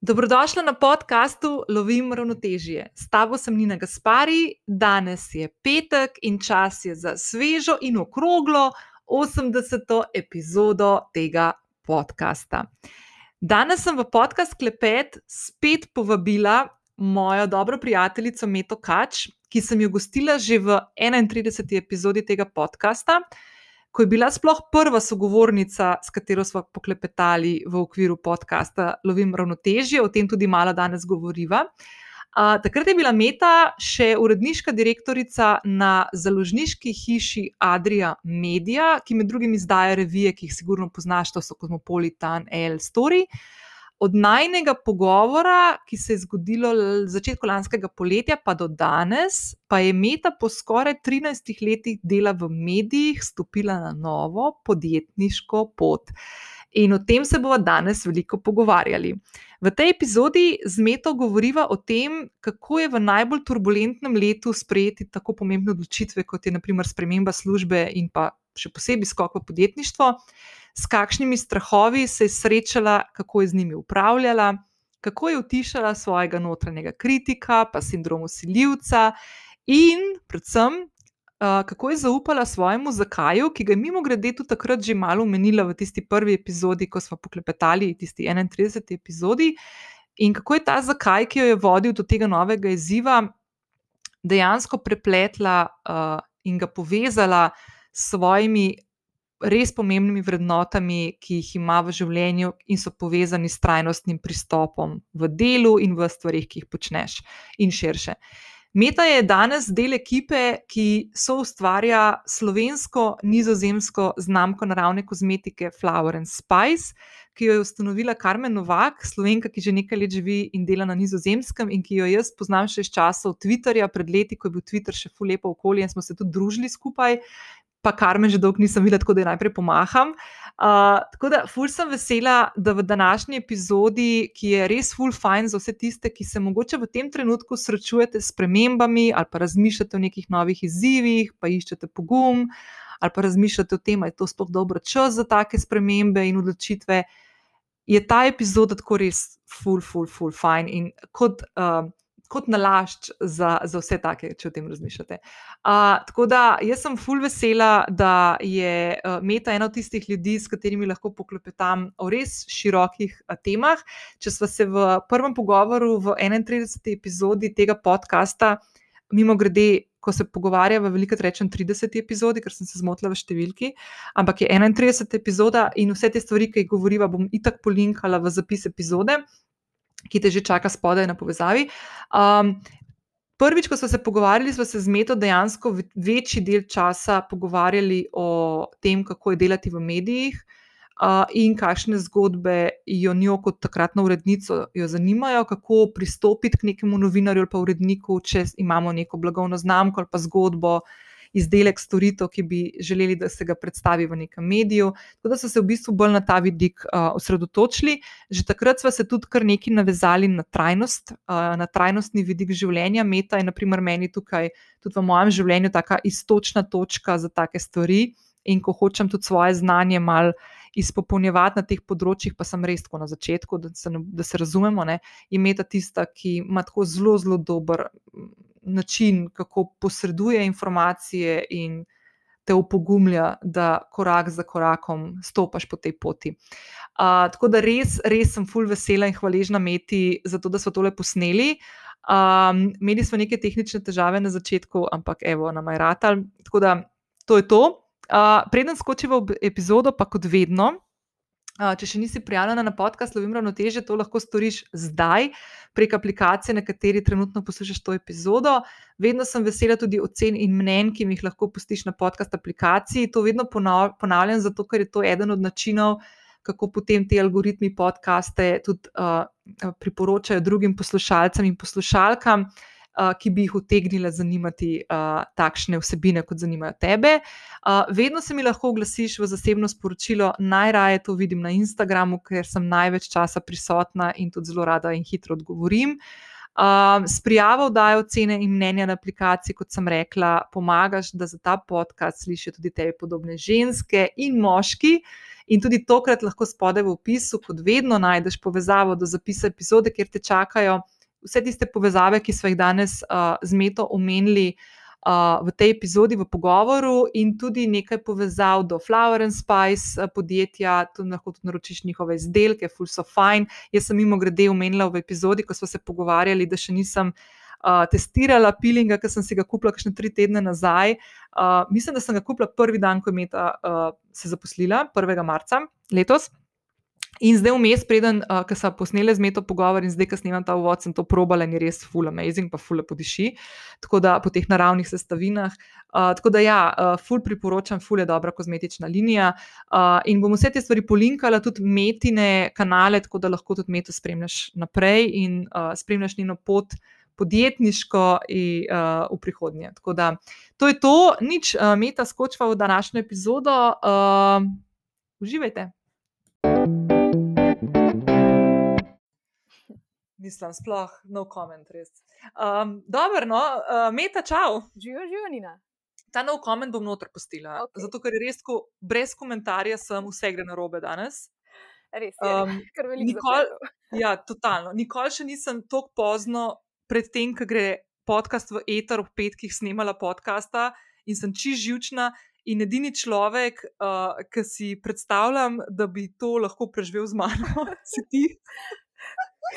Dobrodošla na podkastu Lovim ravnotežje. S tabo sem Nina Gaspari, danes je petek in čas je za svežo in okroglo 80. epizodo tega podcasta. Danes sem v podcast Klepet spet povabila mojo dobro prijateljico Meto Kač, ki sem jo gostila že v 31. epizodi tega podcasta ko je bila sploh prva sogovornica, s katero smo poklepetali v okviru podcasta Lovim ravnotežje, o tem tudi malo danes govoriva. Uh, takrat je bila Meta še uredniška direktorica na založniški hiši Adria Media, ki med drugim izdaja revije, ki jih sigurno poznaš, to so Cosmopolitan, L. Story. Uh, od najnega pogovora, ki se je zgodilo v začetku lanskega poletja, pa do danes, pa je Meta po skoraj 13 letih dela v medijih stopila na novo podjetniško pot. In o tem se bomo danes veliko pogovarjali. V tej epizodi z Meto govoriva o tem, kako je v najbolj turbulentnem letu sprejeti tako pomembne odločitve, kot je naprimer sprememba službe in pa še posebej skok v podjetništvo s kakšnimi strahovi se je srečala, kako je z njimi upravljala, kako je utišala svojega notranjega kritika, pa sindrom usiljivca, in predvsem, kako je zaupala svojemu zakaju, ki ga je mimo grede tudi takrat že malo omenila v tisti prvi epizodi, ko smo poklepetali, tisti 31. epizodi. In kako je ta zakaj, ki jo je vodil do tega novega izziva, dejansko prepletla uh, in ga povezala s svojimi res pomembnimi vrednotami, ki jih ima v življenju in so povezani s trajnostnim pristopom v delu in v stvarih, ki jih počneš, in širše. Meta je danes del ekipe, ki so ustvarja slovensko-nizozemsko znamko naravne kozmetike Flower and Spice, ki jo je ustanovila Karmen Novak, slovenka, ki že nekaj let živi in dela na nizozemskem, in ki jo jaz poznam še iz časov Twitterja, pred leti, ko je bil Twitter še fulepo okolje in smo se tudi družili skupaj pa kar me že dolgo nisem videla, tako da najprej pomaham. Uh, tako da, ful sem vesela, da v današnji epizodi, ki je res ful fajn za vse tiste, ki se mogoče v tem trenutku srečujete s premembami ali pa razmišljate o nekih novih izzivih, pa iščete pogum, ali pa razmišljate o tem, da je to sploh dobro čas za take spremembe in odločitve. Je ta epizoda tako res ful, ful, ful fajn in kot. Uh, kot nalašč za, za vse take, če o tem razmišljate. Uh, tako da jaz sem full vesela, da je uh, Meta ena od tistih ljudi, s katerimi lahko poklepetam o res širokih uh, temah. Če smo se v prvem pogovoru, v 31. epizodi tega podcasta, mimo grede. Ko se pogovarjava, veliko rečem 30 epizodi, ker sem se zmotila v številki, ampak je 31 epizoda in vse te stvari, ki jih govoriva, bom itak polinkala v zapis epizode ki te že čaka spodaj na povezavi. Um, prvič, ko smo se pogovarjali, smo se z Meto dejansko večji del časa pogovarjali o tem, kako je delati v medijih. Uh, in kakšne zgodbe jo njo, kot takratno urednico, zanimajo, kako pristopiti k nekemu novinarju ali pa uredniku, če imamo neko blagovno znamko ali pa zgodbo, uh, izdelek, storitev, ki bi želeli, da se ga predstavi v nekem mediju. Tako da so se v bistvu bolj na ta vidik uh, osredotočili. Že takrat smo se tudi kar nekaj navezali na trajnost, uh, na trajnostni vidik življenja. Meta je, naprimer, meni tukaj, tudi v mojem življenju, taka istočna točka za take stvari. In ko hočem tudi svoje znanje malo izpopolnjevati na teh področjih, pa sem res tako na začetku, da se, da se razumemo, ne, je meta tista, ki ima tako zelo, zelo dober način, kako posreduje informacije in te upogumlja, da korak za korakom stopaš po tej poti. Uh, tako da res, res sem full vesela in hvaležna Meti za to, da so tole posneli. Um, imeli smo neke tehnične težave na začetku, ampak evo, nam je ratal. Tako da to je to. Uh, preden skočimo v epizodo, pa kot vedno, Če še nisi prijavljena na podcast, lovim ravnoteže, to lahko storiš zdaj prek aplikacije, na kateri trenutno poslušaš to epizodo. Vedno sem vesela tudi ocen in mnen, ki mi jih lahko pustiš na podcast aplikaciji. To vedno ponavljam, zato ker je to eden od načinov, kako potem ti algoritmi podcaste tudi uh, priporočajo drugim poslušalcem in poslušalkam. Uh, ki bi jih utegnile zanimati uh, takšne vsebine, kot zanimajo tebe. Uh, vedno se mi lahko oglasiš v zasebno sporočilo, najraje to vidim na Instagramu, ker sem največ časa prisotna in tudi zelo rada in hitro odgovorim. Uh, s prijavo dajo cene in mnenja na aplikaciji, kot sem rekla, pomagaš, da za ta podcast slišijo tudi tebi podobne ženske in moški. In tudi tokrat lahko spode v opisu, kot vedno, najdeš povezavo do zapisa epizode, kjer te čakajo vse tiste povezave, ki smo jih danes uh, z Meto omenili. Uh, v tej epizodi, v pogovoru, in tudi nekaj povezav do Flower and Spice podjetja, tu lahko tudi naročiš njihove izdelke, full so fine. Jaz sem mimo grede omenila v epizodi, ko smo se pogovarjali, da še nisem uh, testirala pilinga, ker sem si ga kupila kakšne tri tedne nazaj. Uh, mislim, da sem ga kupila prvi dan, ko je Meta uh, se zaposlila, 1. marca letos. In zdaj vmes, preden uh, sem posnela z meto pogovor in zdaj, ko snimam ta uvod, sem to probala in je res full amazing, pa full podiši. Tako da po teh naravnih sestavinah. Uh, tako da ja, uh, full priporočam, full je dobra kozmetična linija. Uh, in bom vse te stvari polinkala, tudi metine kanale, tako da lahko tudi meto spremljaš naprej in uh, spremljaš njeno pot. Podjetniško in uh, v prihodnje. Tako da to je to, nič, uh, meta skočva v današnjo epizodo. Uh, uživajte. Mislim, sploh no comment, res. Um, Dobro, no, uh, meta, čau. Živijo, živijo, Nina. Ta no comment bom noter postila, okay. zato ker je res, ko brez komentarja sem vse gre na robe danes. Res je, um, kar veliko. Nikol, ja, totalno. Nikoli še nisem tako pozno, predtem, ko gre podcast v Eter ob petkih, snemala podcasta in sem čist živčna. In edini človek, uh, ki si predstavljam, da bi to lahko preživel z mano, si ti.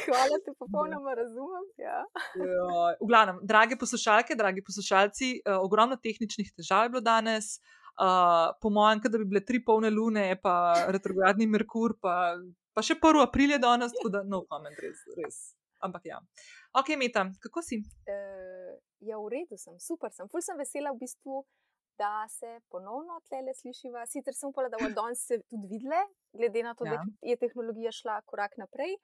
Hvala, te popolnoma razumem. Ja. Ja, v glavnem, drage poslušalke, dragi poslušalci, uh, ogromno tehničnih težav je bilo danes. Uh, po mojem, da bi bile tri polne lune, pa retrogradni Merkur, pa, pa še 1. april je danes, tako da no comment, res. res. Ampak ja. Ok, Meta, kako si? Uh, ja, v redu sem, super sem. Ful sem vesela v bistvu, da se ponovno tlele slišiva. Sicer sem upala, da bomo danes se tudi videle, glede na to, ja. da je tehnologija šla korak naprej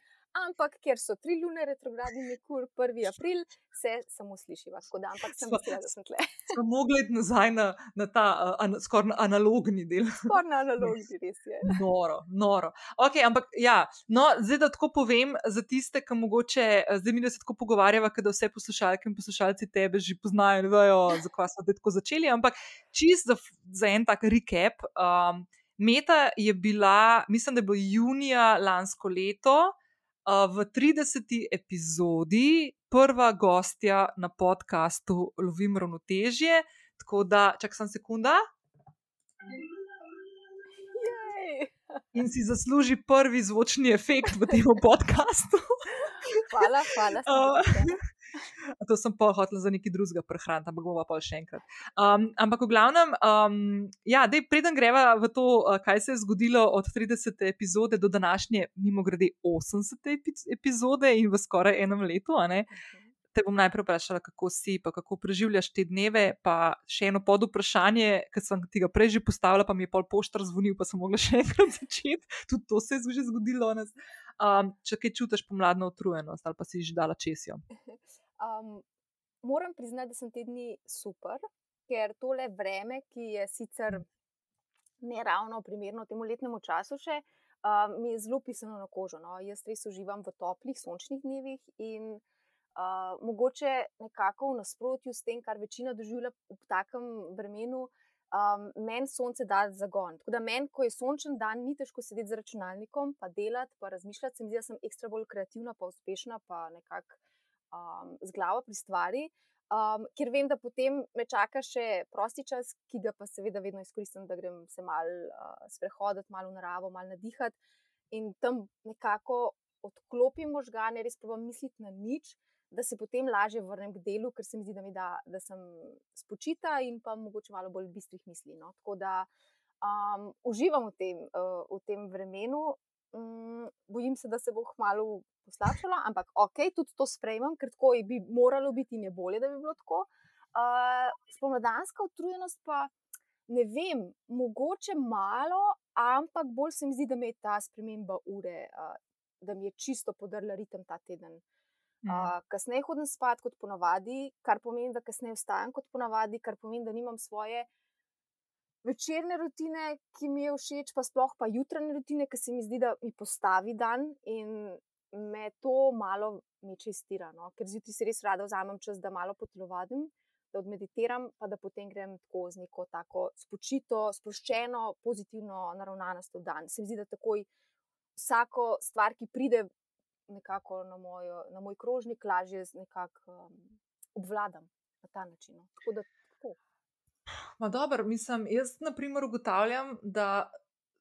ampak ker so tri lune retrogradni Merkur, 1. april, se samo slišiva. Da, ampak sem vesela, da sem tle. Smo mogli iti nazaj na, na ta uh, an, skoraj analogni del. Skoraj na analogni, res je. Noro, noro. Okay, ampak ja, no, zdaj da tako povem za tiste, ki mogoče zdaj mi se tako pogovarjava, da vse poslušalke in poslušalci tebe že poznajo in vejo, zakaj smo tako začeli. Ampak čist za, za en tak recap. Um, Meta je bila, mislim, da je bilo junija lansko leto, v 30. epizodi prva gostja na podkastu Lovim ravnotežje. Tako da, čak sem sekunda. In si zasluži prvi zvočni efekt v tem podkastu. Hvala, hvala. To sem pa hotel za nekaj drugega prehraniti, ampak bomo pa še enkrat. Um, ampak v glavnem, um, ja, dej, preden greva v to, uh, kaj se je zgodilo od 30. epizode do današnje, mimo grede 80. epizode in v skoraj enem letu. Te bom najprej vprašala, kako si, pa kako preživljaš te dneve. Pa še eno pod vprašanje, ki sem ti ga prej že postavila, pa mi je pol poštar zvonil, pa sem mogla še enkrat začeti. Tudi to se je že zgodilo danes. Um, če kaj čutiš pomladno utrujenost ali pa si že dala česijo? Um, moram priznati, da sem te dni super, ker tole vreme, ki je sicer ne ravno primerno temu letnemu času, še, um, mi je zelo pisano na kožo. No? Jaz res uživam v toplih, sončnih dnevih in uh, mogoče nekako v nasprotju s tem, kar večina doživlja v takem vremenu um, meni sonce da zagon. Tako da meni, ko je sončen dan, ni težko sedeti za računalnikom, pa delati, pa razmišljati. Se mi zdi, da sem ekstra bolj kreativna, pa uspešna, pa nekako um, z glavo pri stvari. Um, ker vem, da potem me čaka še prosti čas, ki ga pa seveda vedno izkoristim, da grem se mal uh, sprehoditi, malo v naravo, malo nadihati in tam nekako odklopim možgane, res pa misliti na nič da se potem lažje vrnem k delu, ker se mi zdi, da, mi da, da sem spočita in pa mogoče malo bolj bistrih misli. No. Tako da um, uživam v tem, uh, v tem vremenu. Um, bojim se, da se bo hmalo poslabšalo, ampak ok, tudi to sprejmem, ker tako bi moralo biti ne bolje, da bi bilo tako. Uh, spomladanska utrujenost pa. Ne vem, mogoče malo, ampak bolj se mi zdi, da mi je ta sprememba ure, uh, da mi je čisto podrla ritem ta teden. Uh, kasneje hodim spat kot ponavadi, kar pomeni, da kasneje vstajam kot ponavadi, kar pomeni, da nimam svoje večerne rutine, ki mi je všeč, pa sploh pa jutranje rutine, ki se mi zdi, da mi postavi dan in me to malo meče iztirano, ker zjutraj si res rada vzamem čas, da malo potelovadim. da odmeditiram, pa da potem grem tako z neko tako spočito, sproščeno, pozitivno naravnanost v dan. Se mi zdi, da takoj vsako stvar, ki pride nekako na, mojo, na moj krožnik, lažje nekako um, obvladam na ta način. No. Tako da, tako. Ma dobro, mislim, jaz na primer ugotavljam, da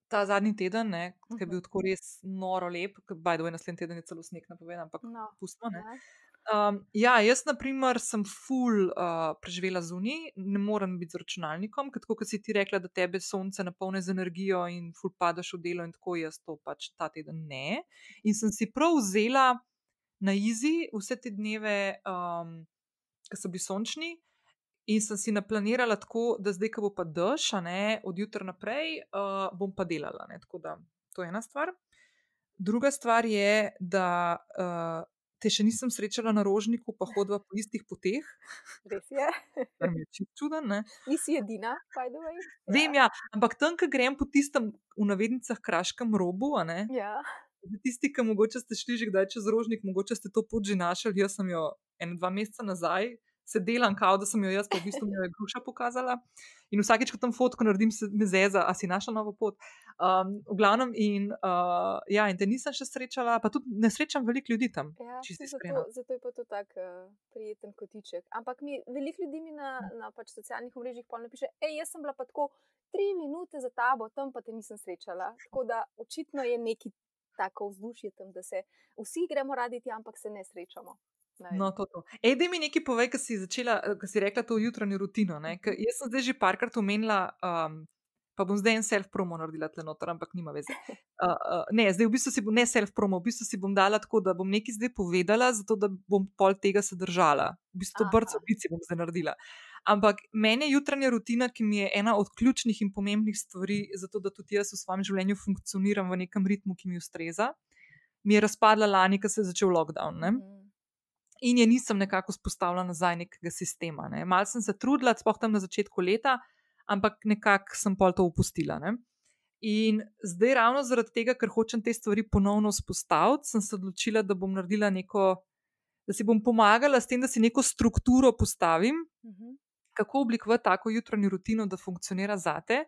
ta zadnji teden, ne, ki je bil tako res noro lep, baj doj naslednji teden je celo sneg napovedan, ampak no, pustimo. Ja. Um, ja, jaz, na primer, sem full uh, preživela zunaj, ne morem biti z računalnikom, ker tako kot si ti rekla, da tebe sonce napolne z energijo in full padaš v delo, in tako jaz to pač ta teden ne. In sem si prav vzela na izi vse te dneve, um, ki so bili sončni, in sem si naplanirala tako, da zdaj, ko bo pa dež, od jutra naprej, uh, bom pa delala. Ne? Tako da to je ena stvar. Druga stvar je, da. Uh, te še nisem srečala na rožniku, pa hodva po istih poteh. Res je. je čuden, ne? Nisi edina, by the way. Vem, ja. ja, ampak tam, ki grem po tistem, v navednicah, kraškem robu. Ja. Tisti, ki mogoče ste šli že kdaj čez rožnik, mogoče ste to pot že našli. Jaz sem jo en, dva meseca nazaj se delam, kao da sem jo jaz, pa v bistvu mi je gruša pokazala. In vsakeč, ko tam fotko naredim, se mi zeza, a si našla novo pot. Um, v glavnem, in, uh, ja, in te nisem še srečala, pa tudi ne srečam veliko ljudi tam. Ja, zato, zato je pa to tako uh, prijeten kotiček. Ampak mi, veliko ljudi mi na, na pač socialnih mrežah pa napiše, hej, jaz sem bila pa tako tri minute za tabo, tam pa te nisem srečala. Tako da očitno je neki tako vzdušje tam, da se vsi gremo raditi, ampak se ne srečamo. No, to, to. Ej, da mi nekaj povej, kaj si začela, kaj si rekla to jutranjo rutino. Mhm. Jaz sem zdaj že parkrat omenila, um, pa bom zdaj en self-promo naredila tle noter, ampak nima veze. Uh, uh, ne, zdaj v bistvu si bom ne self-promo, v bistvu si bom dala tako, da bom nekaj zdaj povedala, zato da bom pol tega se držala. V bistvu brco bici bom zdaj naredila. Ampak meni je jutranja rutina, ki mi je ena od ključnih in pomembnih stvari, zato da tudi jaz v svojem življenju funkcioniram v nekem ritmu, ki mi ustreza, mi je razpadla lani, ko se je začel lockdown. Mm in je nisem nekako spostavila nazaj nekega sistema. Ne. Mal sem se trudila, spoh tam na začetku leta, ampak nekako sem pol to upustila. Ne. In zdaj, ravno zaradi tega, ker hočem te stvari ponovno vzpostaviti, sem se odločila, da bom naredila neko, da si bom pomagala s tem, da si neko strukturo postavim, uh mhm. -huh. kako oblikovati tako jutranjo rutino, da funkcionira zate,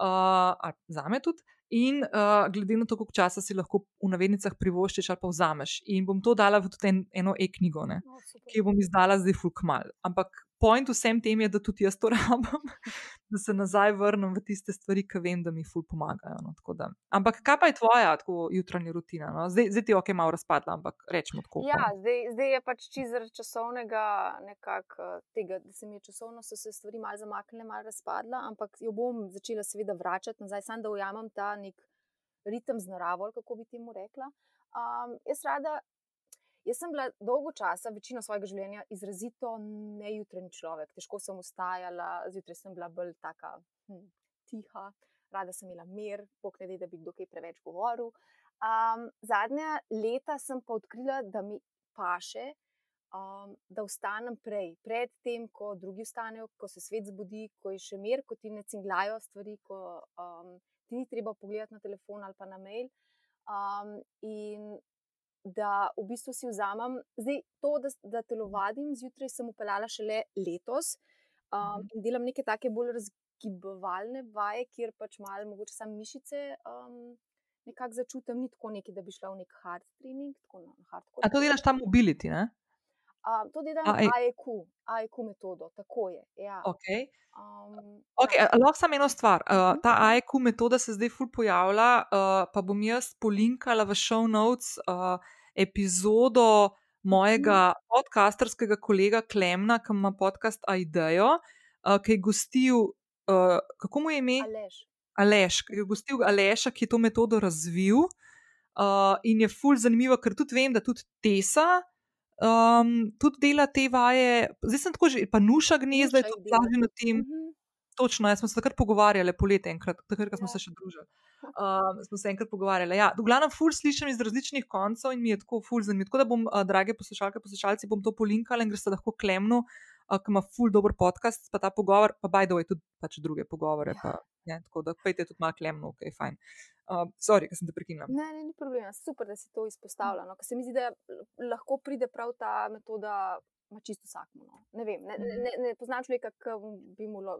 uh, za me tudi. In uh, glede na to, koliko časa si lahko v navednicah privoščiš ali pa vzameš. In bom to dala v tudi en, eno e-knjigo, no, ki jo bom izdala zdaj fulkmal. Ampak point vsem tem je, da tudi jaz to rabim, da se nazaj vrnem v tiste stvari, ki vem, da mi ful pomagajo. No, ampak kaj pa je tvoja tako jutranja rutina? No? Zdaj, zdaj ti je ok, malo razpadla, ampak rečemo tako. Ja, zdaj, zdaj je pač zaradi časovnega, nekako eh, tega, da se mi je časovno so se stvari malo zamaknile, malo razpadla, ampak jo bom začela seveda vračati nazaj, samo da ujamem ta nek ritem z naravo, kako bi temu rekla. Um, jaz rada Jaz sem bila dolgo časa, večino svojega življenja, izrazito nejutren človek. Težko sem ustajala, zjutraj sem bila bolj taka hm, tiha, rada sem imela mir, pokne, da bi kdo kaj preveč govoril. Um, zadnja leta sem pa odkrila, da mi paše, um, da vstanem prej, pred tem, ko drugi vstanejo, ko se svet zbudi, ko je še mir, ko ti ne cinglajo stvari, ko um, ti ni treba pogledati na telefon ali pa na mail. Um, in da v bistvu si vzamem, zdaj to, da, da telovadim zjutraj, sem upeljala šele letos um, in delam neke take bolj razgibovalne vaje, kjer pač malo mogoče sam mišice. Um, Nekako začutim, ni tako neki, da bi šla v nek hard trening. A to delaš tam mobility? Ne? Uh, to delam AEQ, AEQ metodo, tako je. Ja. Okay. Um, okay, ja. Lahko samo eno stvar. Uh, ta AEQ metoda se zdaj ful pojavlja, uh, pa bom jaz polinkala v show notes uh, epizodo mojega mm. podcasterskega kolega Klemna, ki ima podcast Aidejo, uh, ki je gostil, uh, kako mu je ime? Aleš. Aleš, ki je gostil Aleša, ki je to metodo razvil. Uh, in je ful zanimivo, ker tudi vem, da tudi Tesa um, tudi dela te vaje, zdaj sem tako že, pa nuša gnezda, da je to lažje na tem. Uh -huh. Točno, jaz smo se takrat pogovarjali, poletje, enkrat, takrat, ko smo ja. se še družili. Um, smo se enkrat pogovarjali. Ja, v glavnem, ful slišim iz različnih koncev in mi je tako ful zanimivo. Tako da bom, uh, drage poslušalke, poslušalci, bom to polinkala in gre se lahko klemnu, uh, ki ima ful dober podcast, pa ta pogovor, pa baj doj tudi pač druge pogovore. Ja. Pa, ne, tako da pejte tudi malo klemno, ok, fajn. Uh, sorry, ker sem te prekinila. Ne, ne, ni problema. Super, da si to izpostavila. No? Se mi zdi, da lahko pride prav ta metoda ima čisto vsakmo. No. Ne, vem, ne, ne, ne, ne poznam človeka, ki bi mu lo,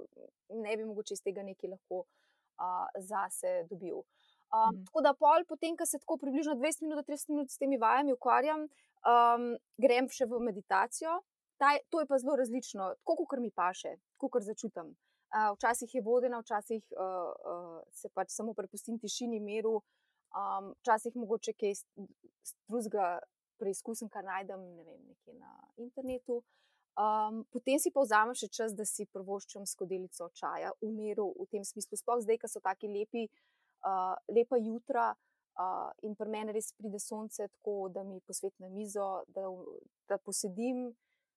ne bi mogoče iz tega nekaj lahko uh, zase dobil. Um, mm. Tako da, pol, potem, ko se tako približno 20 minut, 30 minut s temi vajami ukvarjam, um, grem še v meditacijo. Ta, to je pa zelo različno, tako kot mi paše, kot začutim. Uh, včasih je vodena, včasih uh, uh, se pač samo prepustim tišini, miru, um, včasih mogoče kaj drugega preizkusim, kar najdem ne vem, na internetu. Um, potem si pa vzamem še čas, da si prvoščem skodelico čaja, v miru, v tem smislu. Sploh zdaj, ko so taki lepi, uh, lepa jutra uh, in pri meni res pride sonce, tako da mi posvetne mizo, da, da posedim,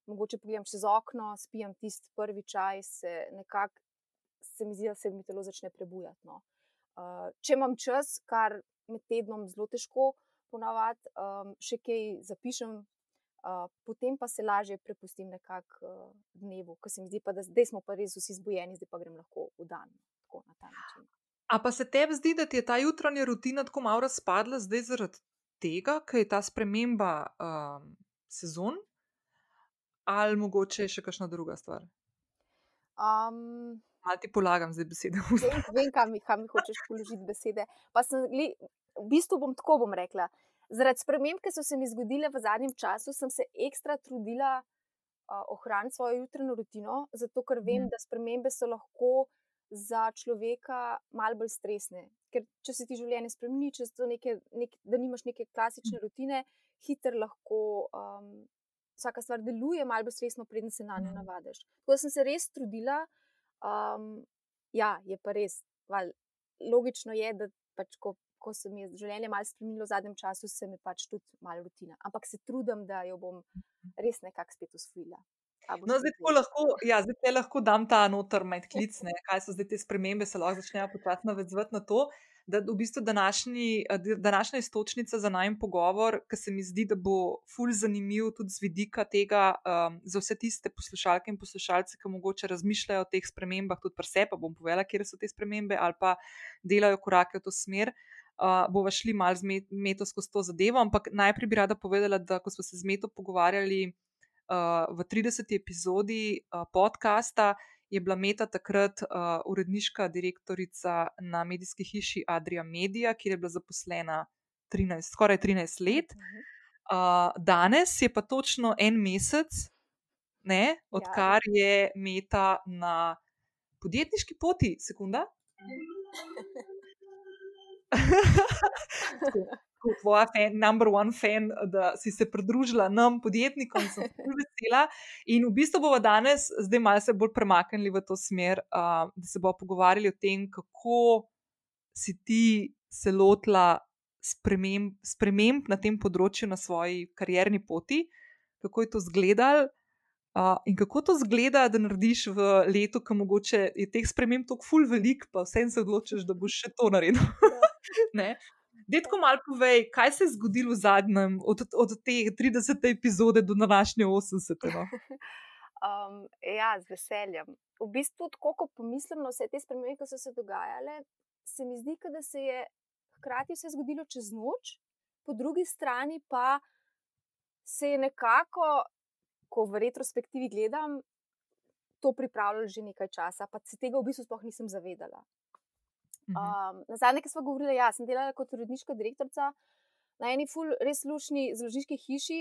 mogoče pogledam čez okno, spijem tisti prvi čaj, se nekako se mi zdi, da se mi telo začne prebujati. No. Uh, če imam čas, kar med tednom zelo težko, ponavadi um, še kaj zapišem, uh, potem pa se lažje prepustim nekako uh, dnevu, ker se mi zdi, pa, da zdaj smo pa res vsi zbujeni, zdaj pa grem lahko v dan. Tako, na ta način. A pa se tebi zdi, da ti je ta jutranja rutina tako malo razpadla zdaj zaradi tega, ker je ta sprememba um, sezon, ali mogoče še kakšna druga stvar? Um, Malo ti polagam zdaj besede. Vem, vem kam, kam mi hočeš položiti besede. Pa sem, v bistvu bom tako bom rekla. Zaradi sprememb, ki so se mi zgodile v zadnjem času, sem se ekstra trudila uh, ohraniti svojo jutranjo rutino, zato ker vem, mm. da spremembe so lahko za človeka malo bolj stresne. Ker če se ti življenje spremeni, če neke, nek, da nimaš neke klasične mm. rutine, hitro lahko um, vsaka stvar deluje, malo bolj stresno, preden se na njo mm. navadiš. Tako da sem se res trudila. Um, ja, je pa res. Val, logično je, da pač, ko ko se mi je življenje malo spremenilo v zadnjem času, se mi pač tudi malo rutina. Ampak se trudim, da jo bom mhm. res nekako spet usvojila. No, zdaj, lahko, ja, zdaj lahko dam ta noter med klic, ne, kaj so zdaj te spremembe, se lahko začnejo počasi navezovati na to, da v bistvu današnji, današnja istočnica za najmen pogovor, ki se mi zdi, da bo ful zanimiv tudi z vidika tega um, za vse tiste poslušalke in poslušalce, ki mogoče razmišljajo o teh spremembah, tudi pri sebi, pa bom povedala, kje so te spremembe ali pa delajo korake v to smer uh, bova šli malo z meto skozi to zadevo. Ampak najprej bi rada povedala, da ko smo se z meto pogovarjali uh, v 30. epizodi uh, podcasta, je bila meta takrat uh, uredniška direktorica na medijski hiši Adria Media, kjer je bila zaposlena 13, skoraj 13 let. Uh, danes je pa točno en mesec, ne, ja. odkar je meta na podjetniški poti, sekunda. Kot tvoja fan, number one fan, da si se pridružila nam, podjetnikom, sem zelo vesela. In v bistvu bomo danes, zdaj malce bolj premaknili v to smer, uh, da se bomo pogovarjali o tem, kako si ti se lotila sprememb, sprememb na tem področju na svoji karjerni poti, kako je to izgledalo. Uh, in kako to zgleda, da narediš v letu, ko mogoče je teh sprememb tako ful velik, pa vsem se odločiš, da boš še to naredil. Detko, malo povej, kaj se je zgodilo v zadnjem, od, od te 30. epizode do današnje 80. No? Um, ja, z veseljem. V bistvu, tako ko pomislim na vse te spremembe, ki so se dogajale, se mi zdi, da se je hkrati vse zgodilo čez noč, po drugi strani pa se je nekako, ko v retrospektivi gledam, to pripravljalo že nekaj časa, pa se tega v bistvu sploh nisem zavedala. Um, na zadnje, ki smo govorili, ja, sem delala kot uredniška direktorica na eni ful, res lušni zložniški hiši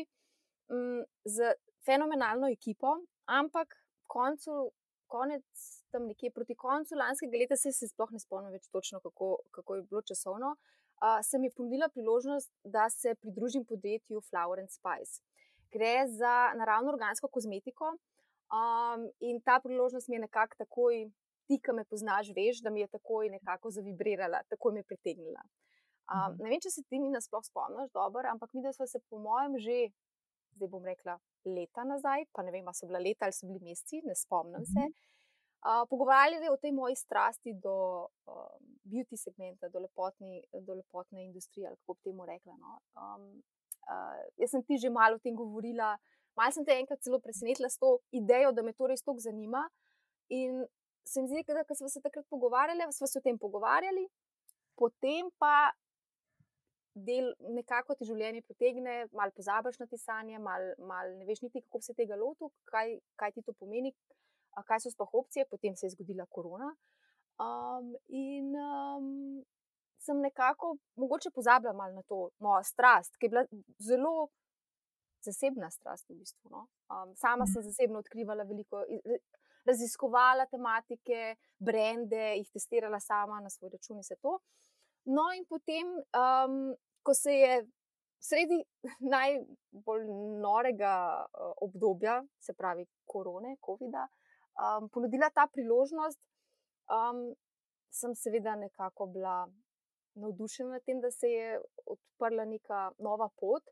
um, z fenomenalno ekipo, ampak koncu, konec, tam nekje proti koncu lanskega leta, se, se sploh ne spomnim več točno, kako, kako je bilo časovno, uh, sem jim ponudila priložnost, da se pridružim podjetju Flower and Spice. Gre za naravno organsko kozmetiko. Um, in ta priložnost mi je nekako takoj ti, ki me poznaš, veš, da mi je takoj nekako zavibrirala, tako me je pritegnila. Um, ne vem, če se ti ni nasploh spomniš dobro, ampak mi, da smo se, po mojem, že, zdaj bom rekla, leta nazaj, pa ne vem, ali so bila leta ali so bili meseci, ne spomnim se. Uh, pogovarjali o tej moji strasti do um, beauty segmenta, do, lepotni, do lepotne industrije, kako bi temu rekla. No. Um, uh, jaz sem ti že malo o tem govorila, malo sem te enkrat celo presenetila s to idejo, da me to res tako zanima. In se mi zdi, da smo se takrat pogovarjali, smo se o tem pogovarjali, potem pa del, nekako ti življenje potegne, malo pozabiš na tisanje, malo mal ne veš niti, kako se tega loti, kaj, kaj ti to pomeni, kaj so sploh opcije, potem se je zgodila korona. Um, in um, sem nekako, mogoče pozabila malo na to mojo strast, ki je bila zelo zasebna strast v bistvu. No? Um, sama sem zasebno odkrivala veliko. Raziskovala tematike, brende, jih testirala sama na svoj račun, in vse to. No, in potem, um, ko se je sredi najbolj norega uh, obdobja, se pravi korone, COVID-a, um, ponudila ta priložnost, um, sem seveda nekako bila navdušena nad tem, da se je odprla neka nova pot.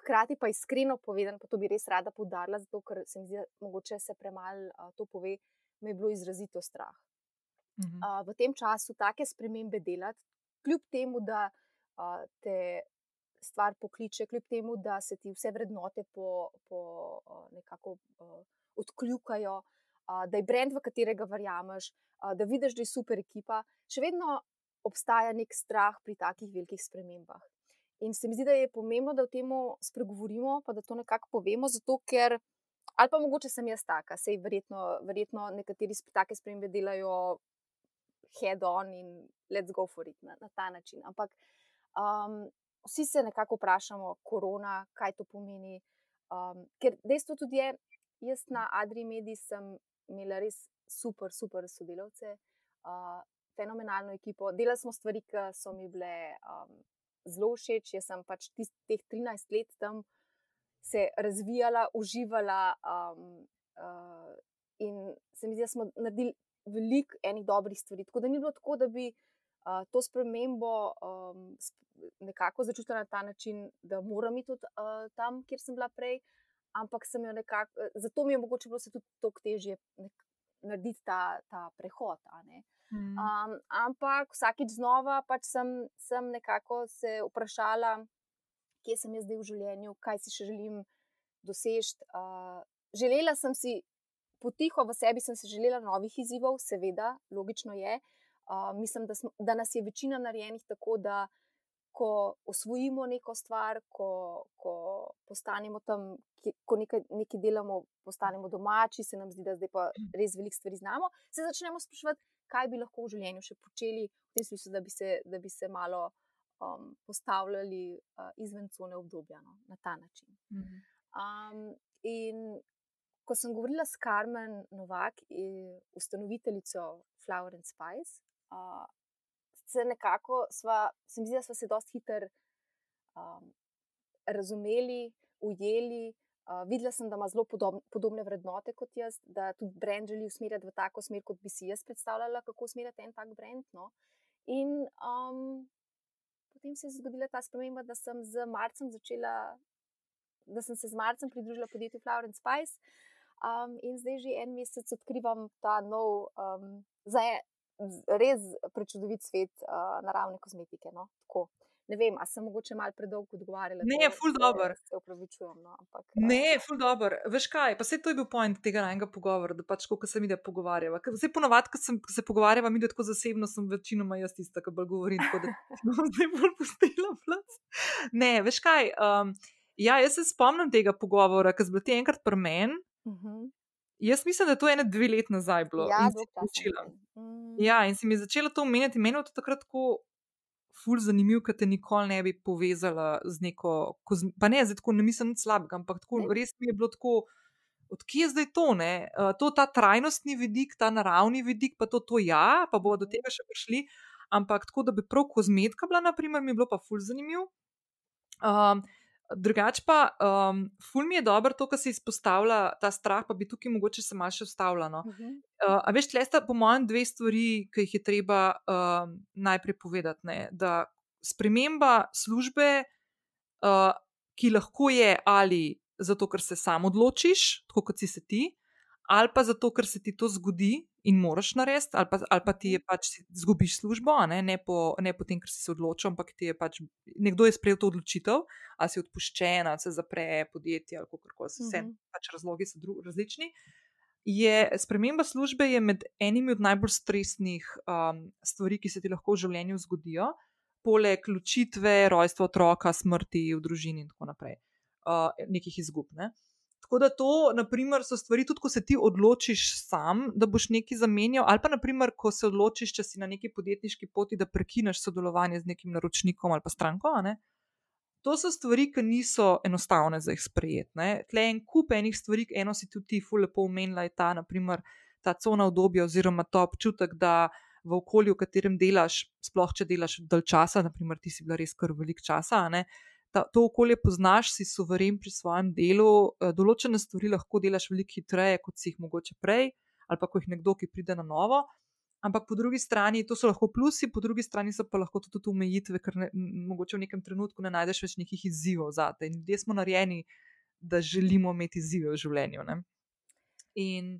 Hkrati pa iskreno povedano, pa to bi res rada poudarila, zato ker se mi zdi, mogoče se premalo uh, to pove, me je bilo izrazito strah. Mhm. Uh, v tem času take spremembe delati, kljub temu, da uh, te stvar pokliče, kljub temu, da se ti vse vrednote po, po uh, nekako uh, odkljukajo, uh, da je brend, v katerega verjameš, uh, da vidiš, da je super ekipa, še vedno obstaja nek strah pri takih velikih spremembah. In se mi zdi, da je pomembno, da o tem spregovorimo, pa da to nekako povemo, zato ker, ali pa mogoče sem jaz taka, sej verjetno, verjetno nekateri take spremembe delajo head on in let's go for it na, na ta način. Ampak um, vsi se nekako vprašamo, korona, kaj to pomeni. Um, ker dejstvo tudi je, jaz na Adri Medi sem imela res super, super sodelavce, uh, fenomenalno ekipo. Delali smo stvari, ki so mi bile um, zelo všeč. Jaz sem pač tist, teh 13 let tam se razvijala, uživala. Um, uh, in se mi zdi, da smo naredili veliko enih dobrih stvari. Tako da ni bilo tako, da bi uh, to spremembo um, nekako začutila na ta način, da moram iti tudi uh, tam, kjer sem bila prej. Ampak sem jo nekako, zato mi je mogoče bilo tudi tako težje narediti ta, ta prehod. Mm. Um, ampak vsakeč znova pač sem, sem nekako se vprašala, kje sem jaz zdaj v življenju, kaj si še želim doseči. Uh, želela sem si potiho v sebi sem se želela novih izzivov, seveda, logično je. Uh, mislim, da, smo, da nas je večina narejenih tako, da ko osvojimo neko stvar, ko, ko postanemo tam, ko nekaj, nekaj delamo, postanemo domači, se nam zdi, da zdaj pa res veliko stvari znamo, se začnemo sprašovati, kaj bi lahko v življenju še počeli, v tem smislu, da bi se, da bi se malo um, postavljali uh, izven cone obdobja no, na ta način. Um, in ko sem govorila s Karmen Novak, ustanoviteljico Flower and Spice, uh, se nekako, sva, se mi zdi, da smo se dosti hitro um, razumeli, ujeli. Uh, videla sem, da ima zelo podobne, podobne vrednote kot jaz, da tudi brand želi usmerjati v tako smer, kot bi si jaz predstavljala, kako usmerjati en tak brand. No. In um, potem se je zgodila ta sprememba, da sem z marcem začela, da sem se z marcem pridružila podjetju Flower and Spice. Um, in zdaj že en mesec odkrivam ta nov, um, zdaj res prečudovit svet uh, naravne kozmetike. No? Ne vem, ali sem mogoče malo predolgo odgovarjala. Ne, je ful dobr. Se upravičujem. No, ampak, ne, ful dobr. Veš kaj, pa se to je bil point tega enega pogovora, da pač kako se mi da pogovarjava. Vse ponovadi, ko, ko se pogovarjava, mi da tako zasebno sem večinoma jaz tista, ki bolj govorim, tako da bom zdaj bolj pustila plac. Ne, veš kaj. Um, ja, jaz se spomnim tega pogovora, ker sem bil ti enkrat pri meni. Uh mhm. -huh. Jaz mislim, da je to ena dve let nazaj bilo. Ja, in, mm. ja, in si mi začela to omenjati, meni je to takrat tako ful zanimivo, ker te nikoli ne bi povezala z neko, pa ne, zdaj tako ne mislim nič slabega, ampak tako, res mi je bilo tako. Odkje je zdaj to, uh, to ta trajnostni vidik, ta naravni vidik, pa to, to ja, pa bomo do mhm. tega še prišli. Ampak tako, da bi prav kozmetika bila, naprimer, mi je bilo pa ful zanimivo. Um, Drugač pa, um, ful mi je dobro to, kar se izpostavlja ta strah, pa bi tukaj mogoče se malo še ustavljalo. Uh -huh. uh, a veš, tle sta po mojem dve stvari, ki jih je treba uh, najprej povedati. Ne? Da sprememba službe, uh, ki lahko je ali zato, ker se sam odločiš, tako kot si se ti, ali pa zato, ker se ti to zgodi, in moraš narediti, ali, ali pa ti je pač zgubiš službo, ne, ne, po, ne po tem, ker si se odločil, ampak ti je pač nekdo je sprejel to odločitev, ali si odpuščen, ali se zapre podjetje, ali kako koli. Vse mm -hmm. pač razlogi so dru, različni. Je, sprememba službe je med enimi od najbolj stresnih um, stvari, ki se ti lahko v življenju zgodijo. poleg ločitve, rojstva otroka, smrti v družini in tako naprej, uh, nekih izgub. Ne? Tako da to, naprimer, so stvari, tudi ko se ti odločiš sam, da boš nekaj zamenjal, ali pa, naprimer, ko se odločiš, če si na neki podjetniški poti, da prekineš sodelovanje z nekim naročnikom ali pa stranko. Ne? To so stvari, ki niso enostavne za jih sprejeti. Tle en kup enih stvari, eno si tudi ti, fullepo omenila, je ta, naprimer, ta cona obdobja oziroma ta občutek, da v okolju, v katerem delaš, sploh če delaš dalj časa, naprimer, ti si bila res kar velik časa, ta, to okolje poznaš, si suveren pri svojem delu, eh, določene stvari lahko delaš veliko hitreje, kot si jih mogoče prej, ali pa ko jih nekdo, ki pride na novo. Ampak po drugi strani, to so lahko plusi, po drugi strani so pa lahko tudi omejitve, ker ne, mogoče v nekem trenutku ne najdeš več nekih izzivov za te. In ljudje smo narejeni, da želimo imeti izzive v življenju. Ne? In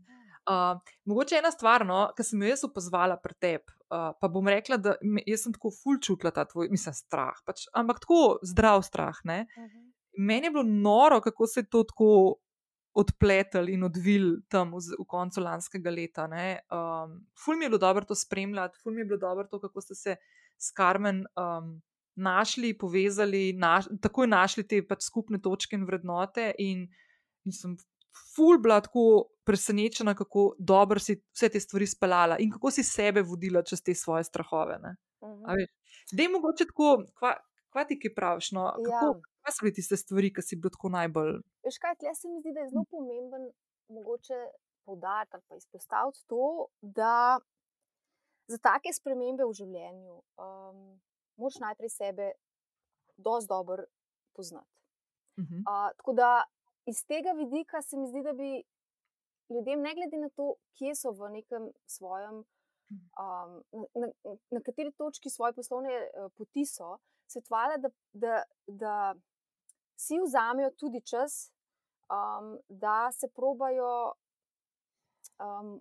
Uh, mogoče ena stvar, no, ki sem jo jaz opozvala pri tebi, uh, pa bom rekla, da me, sem tako ful čutila ta tvoj, mislim, strah, pač, ampak tako zdrav strah. Uh mhm. -huh. Meni je bilo noro, kako se je to tako odpletel in odvil tam v, v koncu lanskega leta. Um, ful mi je bilo dobro to spremljati, ful mi je bilo dobro to, kako ste se s Karmen. Um, Našli, povezali, naš, takoj našli te pač skupne točke in vrednote, in, in sem ful bila tako presenečena, kako dobro si vse te stvari speljala in kako si sebe vodila čez te svoje strahove. Uh mhm. -huh. Da je mogoče tako, kva, kva ti kaj praviš? No? Kako, ja. Kaj so bile tiste stvari, ki si bil tako najbolj? Veš kaj, tle se mi zdi, da je zelo pomemben, mogoče poudariti ali pa izpostaviti to, da za take spremembe v življenju um, moraš najprej sebe dosti dobro poznati. Uh -huh. uh, tako da iz tega vidika se mi zdi, da bi ljudem, ne glede na to, kje so v nekem svojem, um, na, na, na kateri točki svoje poslovne uh, poti so, svetovala, da, da, da si vzamejo tudi čas, um, da se probajo. Um,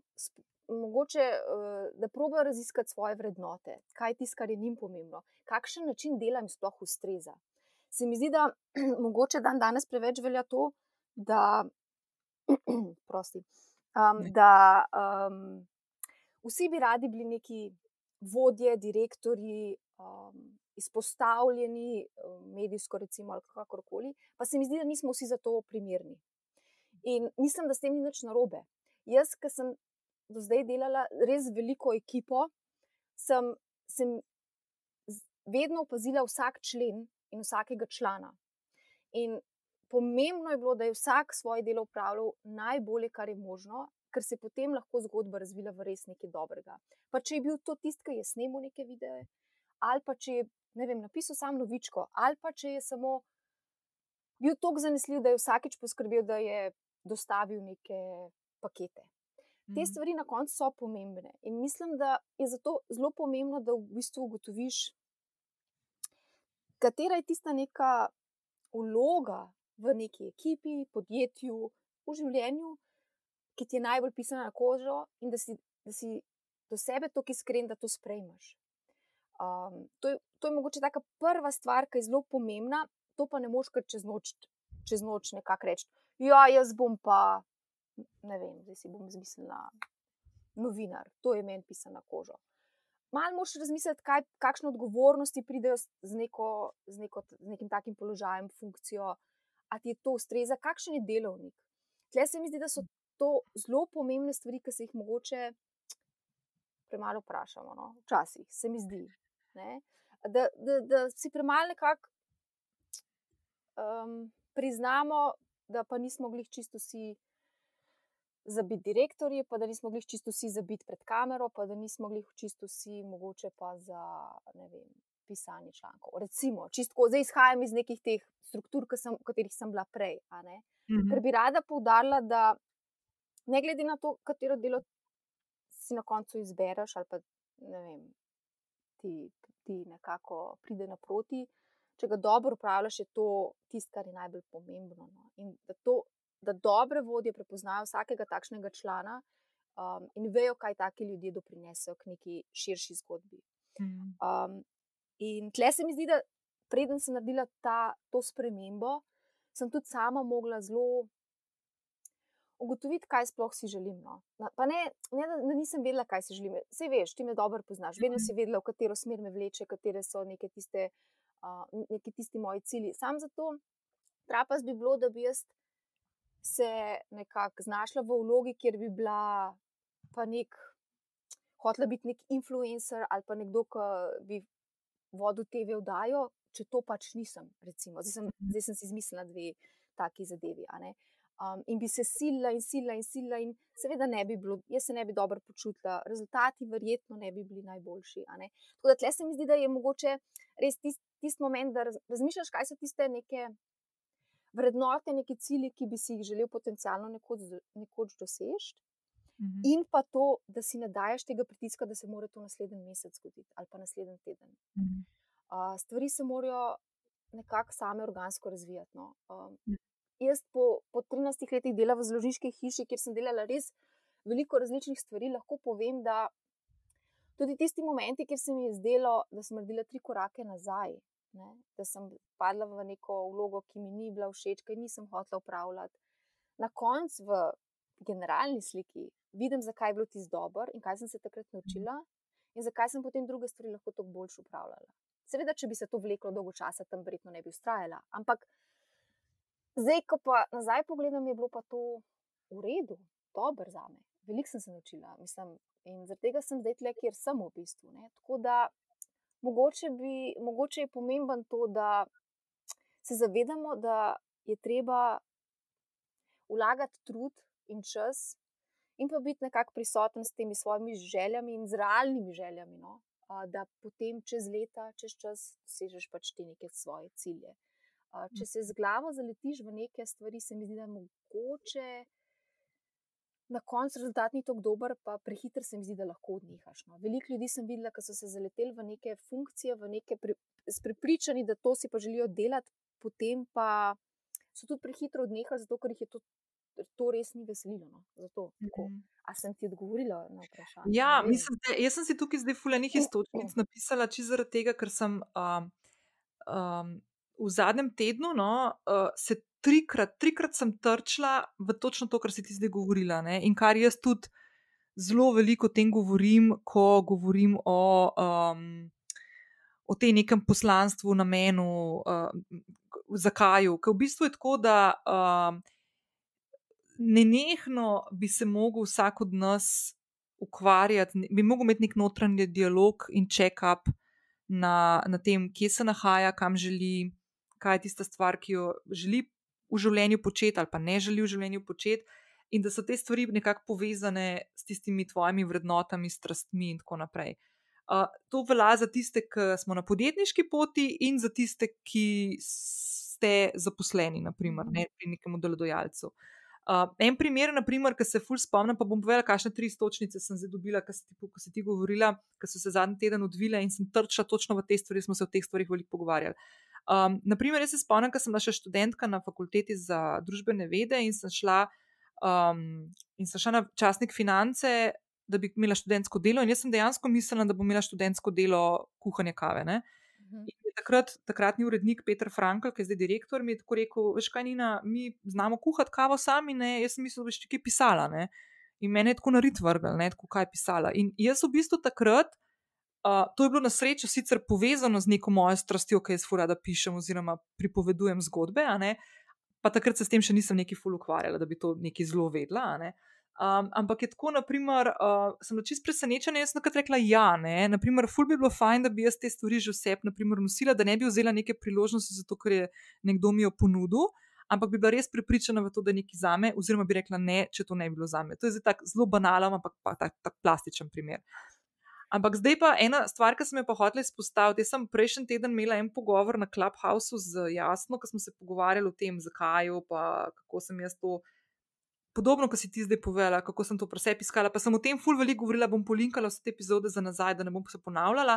Mogoče, uh, da probijo raziskati svoje vrednote, kaj je tisto, kar je njim pomembno, kakšen način dela jim sploh ustreza. Se mi zdi, da mogoče dan danes preveč velja to, da, prosti, um, da um, vsi bi radi bili neki vodje, direktori, um, izpostavljeni, medijsko, recimo, ali kakorkoli, pa se mi zdi, da nismo vsi za to primerni. In mislim, da s tem ni nič narobe. Jaz, ki sem do zdaj delala res veliko ekipo, sem, sem vedno opazila vsak člen in vsakega člana. In pomembno je bilo, da je vsak svoje delo upravljal najbolje, kar je možno, ker se je potem lahko zgodba razvila v res nekaj dobrega. Pa če je bil to tisti, ki je snemal neke videe, ali pa če je vem, napisal sam novičko, ali pa če je samo bil tako zanesljiv, da je vsakeč poskrbel, da je dostavil neke pakete. Te mhm. stvari na koncu so pomembne in mislim, da je zato zelo pomembno, da v bistvu ugotoviš, katera je tista neka vloga, v neki ekipi, podjetju, v življenju, ki ti je najbolj pisana na kožo, in da si, da si do sebe tako iskren, da to sprejmeš. Um, to, je, to je mogoče ta prva stvar, ki je zelo pomembna, to pa ne moš kar čez noč, čez noč nekako reči. Ja, jaz bom pa, ne vem, zdaj si bom zmislila novinar, to je meni pisano na kožo. Malo moš razmisliti, kaj, kakšne odgovornosti pridejo z, neko, z, neko, z nekim takim položajem, funkcijo, ali ti je to ustreza, kakšen je delovnik. Tle se mi zdi, da so to zelo pomembne stvari, ki se jih mogoče premalo vprašamo. No? Včasih se mi zdi, da, da, da si premalo nekako um, priznamo, da pa nismo mogli čisto vsi. Za biti direktorji, pa da nismo mogli čisto vsi za biti pred kamero, pa da nismo mogli čisto vsi, mogoče pa za ne vem, pisanje člankov. Recimo, čisto zdaj izhajam iz nekih teh struktur, sem, v katerih sem bila prej. -hmm. Ker bi rada poudarila, da ne glede na to, katero delo si na koncu izbereš, ali pa ne vem, ti, ti nekako pride naproti. Če ga dobro upravljaš, je to tisto, kar je najbolj pomembno. No? In da, to, da dobre vodje prepoznajo vsakega takšnega člana um, in vejo, kaj taki ljudje doprinesejo k neki širši zgodbi. Mm. Um, In tle se mi zdi, da preden sem naredila ta, to spremembo, sem tudi sama mogla zelo ugotoviti, kaj sploh si želim. No. Pa ne, ne da, da nisem vedela, kaj si želim. Vse veš, ti me dobro poznaš, vedno si vedela, v katero smer me vleče, katere so neke tiste, uh, neki tisti moji cilji. Sam zato trapas bi bilo, da bi jaz se nekako znašla v vlogi, kjer bi bila pa nek. Hotela biti nek influencer ali pa nekdo, ki bi vodil TV vdajo, če to pač nisem. Zdaj sem, mhm. zdaj sem si izmislila dve taki zadevi. Um, in bi se sila in sila in sila, in seveda ne bi bilo, jaz se ne bi dobro počutila, rezultati verjetno ne bi bili najboljši. Tako da tle se mi zdi, da je mogoče res tisti tist moment, da razmišljaš, kaj so tiste neke vrednote, neki cilji, ki bi si jih želel potencialno nekoč, nekoč doseči. Mhm. In pa to, da si ne daješ tega pritiska, da se mora to naslednji mesec zgoditi ali pa naslednji teden. Mhm. Uh, stvari se morajo nekako same organsko razvijati. No. Um, jaz po, po 13 letih dela v zložniški hiši, kjer sem delala res veliko različnih stvari, lahko povem, da tudi tisti momenti, kjer se mi je zdelo, da sem naredila tri korake nazaj, ne, da sem padla v neko vlogo, ki mi ni bila všeč, ki nisem hotela upravljati. Na koncu, v generalni sliki, vidim, zakaj je bilo ti zdober in kaj sem se takrat naučila, in zakaj sem potem druge stvari lahko tako boljše upravljala. Seveda, če bi se to vleklo dolgo časa, tam verjetno ne bi ustrajala. Ampak Zdaj, ko pa nazaj pogledam, je bilo pa to v redu, dobro za me. Veliko sem se naučila, mislim, in zaradi tega sem zdaj tle, kjer sem v bistvu. Ne. Tako da mogoče, bi, mogoče je pomemben to, da se zavedamo, da je treba vlagati trud in čas, in pa biti nekako prisoten s temi svojimi željami in z realnimi željami. No. Da potem čez leta, čez čas, dosežeš pač te neke svoje cilje. Če se z glavo zaletiš v neke stvari, se mi zdi, da je mogoče na koncu rezultat ni tako dober, pa prehiter se mi zdi, da lahko odnehaš. No. Veliko ljudi sem videla, ki so se zaleteli v neke funkcije, v neke pri, prepričani, da to si pa želijo delati, potem pa so tudi prehitro odnehali, zato ker jih je to. To res ni veselilo. No. Zato, mm -hmm. A sem ti odgovorila na vprašanje? Ja, mislim, da, jaz sem si tukaj zdaj fulejnih istočnic napisala, čisto zaradi tega, ker sem um, um, v zadnjem tednu no, uh, se trikrat, trikrat sem trčila v točno to, kar si ti zdaj govorila. Ne? In kar jaz tudi zelo veliko o tem govorim, ko govorim o, um, o tem nekem poslanstvu, namenu, uh, zakaj. Ker v bistvu je tako, da. Um, Nenehno bi se lahko vsak od nas ukvarjati, bi lahko imel nek notranji dialog in check-up na, na tem, kje se nahaja, kam želi, kaj je tista stvar, ki jo želi v življenju početi, ali pa ne želi v življenju početi, in da so te stvari nekako povezane s tistimi tvojimi vrednotami, strastmi in tako naprej. Uh, to velja za tiste, ki smo na podjetniški poti, in za tiste, ki ste zaposleni, naprimer, ne, pri nekem delodajalcu. Uh, en primer, naprimer, ki se fulj spomnim, pa bom povedala, kakšne tri stočnice sem zdaj dobila, ko si ti govorila, ki so se zadnji teden odvile in sem trčila točno v te stvari, smo se o teh stvarih veliko pogovarjali. Um, naprimer, jaz se spomnim, ko sem bila še študentka na fakulteti za družbene vede in sem šla, um, in sem šla na časnik finance, da bi imela študentsko delo. In jaz sem dejansko mislila, da bom imela študentsko delo kuhanje kave. Ne? Mhm. Takrat, takratni urednik Petr Frankl, ki je zdaj direktor, mi je tako rekel: Veš kaj, Nina, mi znamo kuhati kavo sami, ne? jaz sem mislila, da boš nekaj pisala. Ne? In meni je tako narit vrgel, ne tako kaj pisala. In jaz v bistvu takrat. Uh, to je bilo na srečo sicer povezano z neko mojo strastjo, ki jaz fura, da pišem oziroma pripovedujem zgodbe, pa takrat se s tem še nisem neki ful ukvarjala, da bi to nekaj zelo vedla. Um, ampak je tako, naprimer, uh, sem bila čist presenečena in sem takrat rekla: Ja, ne, naprimer, ful bi bilo fajn, da bi jaz te stvari že vse nosila, da ne bi vzela neke priložnosti, zato ker je nekdo mi jo ponudil. Ampak bi bila res pripričana v to, da je nekaj za me, oziroma bi rekla ne, če to ne bi bilo za me. To je zdaj tako zelo banalen, ampak pa tako tak plastičen primer. Ampak zdaj pa ena stvar, ki sem jo pa hotel izpostaviti. Jaz sem prejšnji teden imela en pogovor na Clubhouse z Jasno, ko smo se pogovarjali o tem, zakaj, pa kako sem jaz to. Podobno, kot si ti zdaj povedala, kako sem to presep iskala, pa sem o tem ful veliko govorila, bom polinkala vse te epizode za nazaj, da ne bom se ponavljala.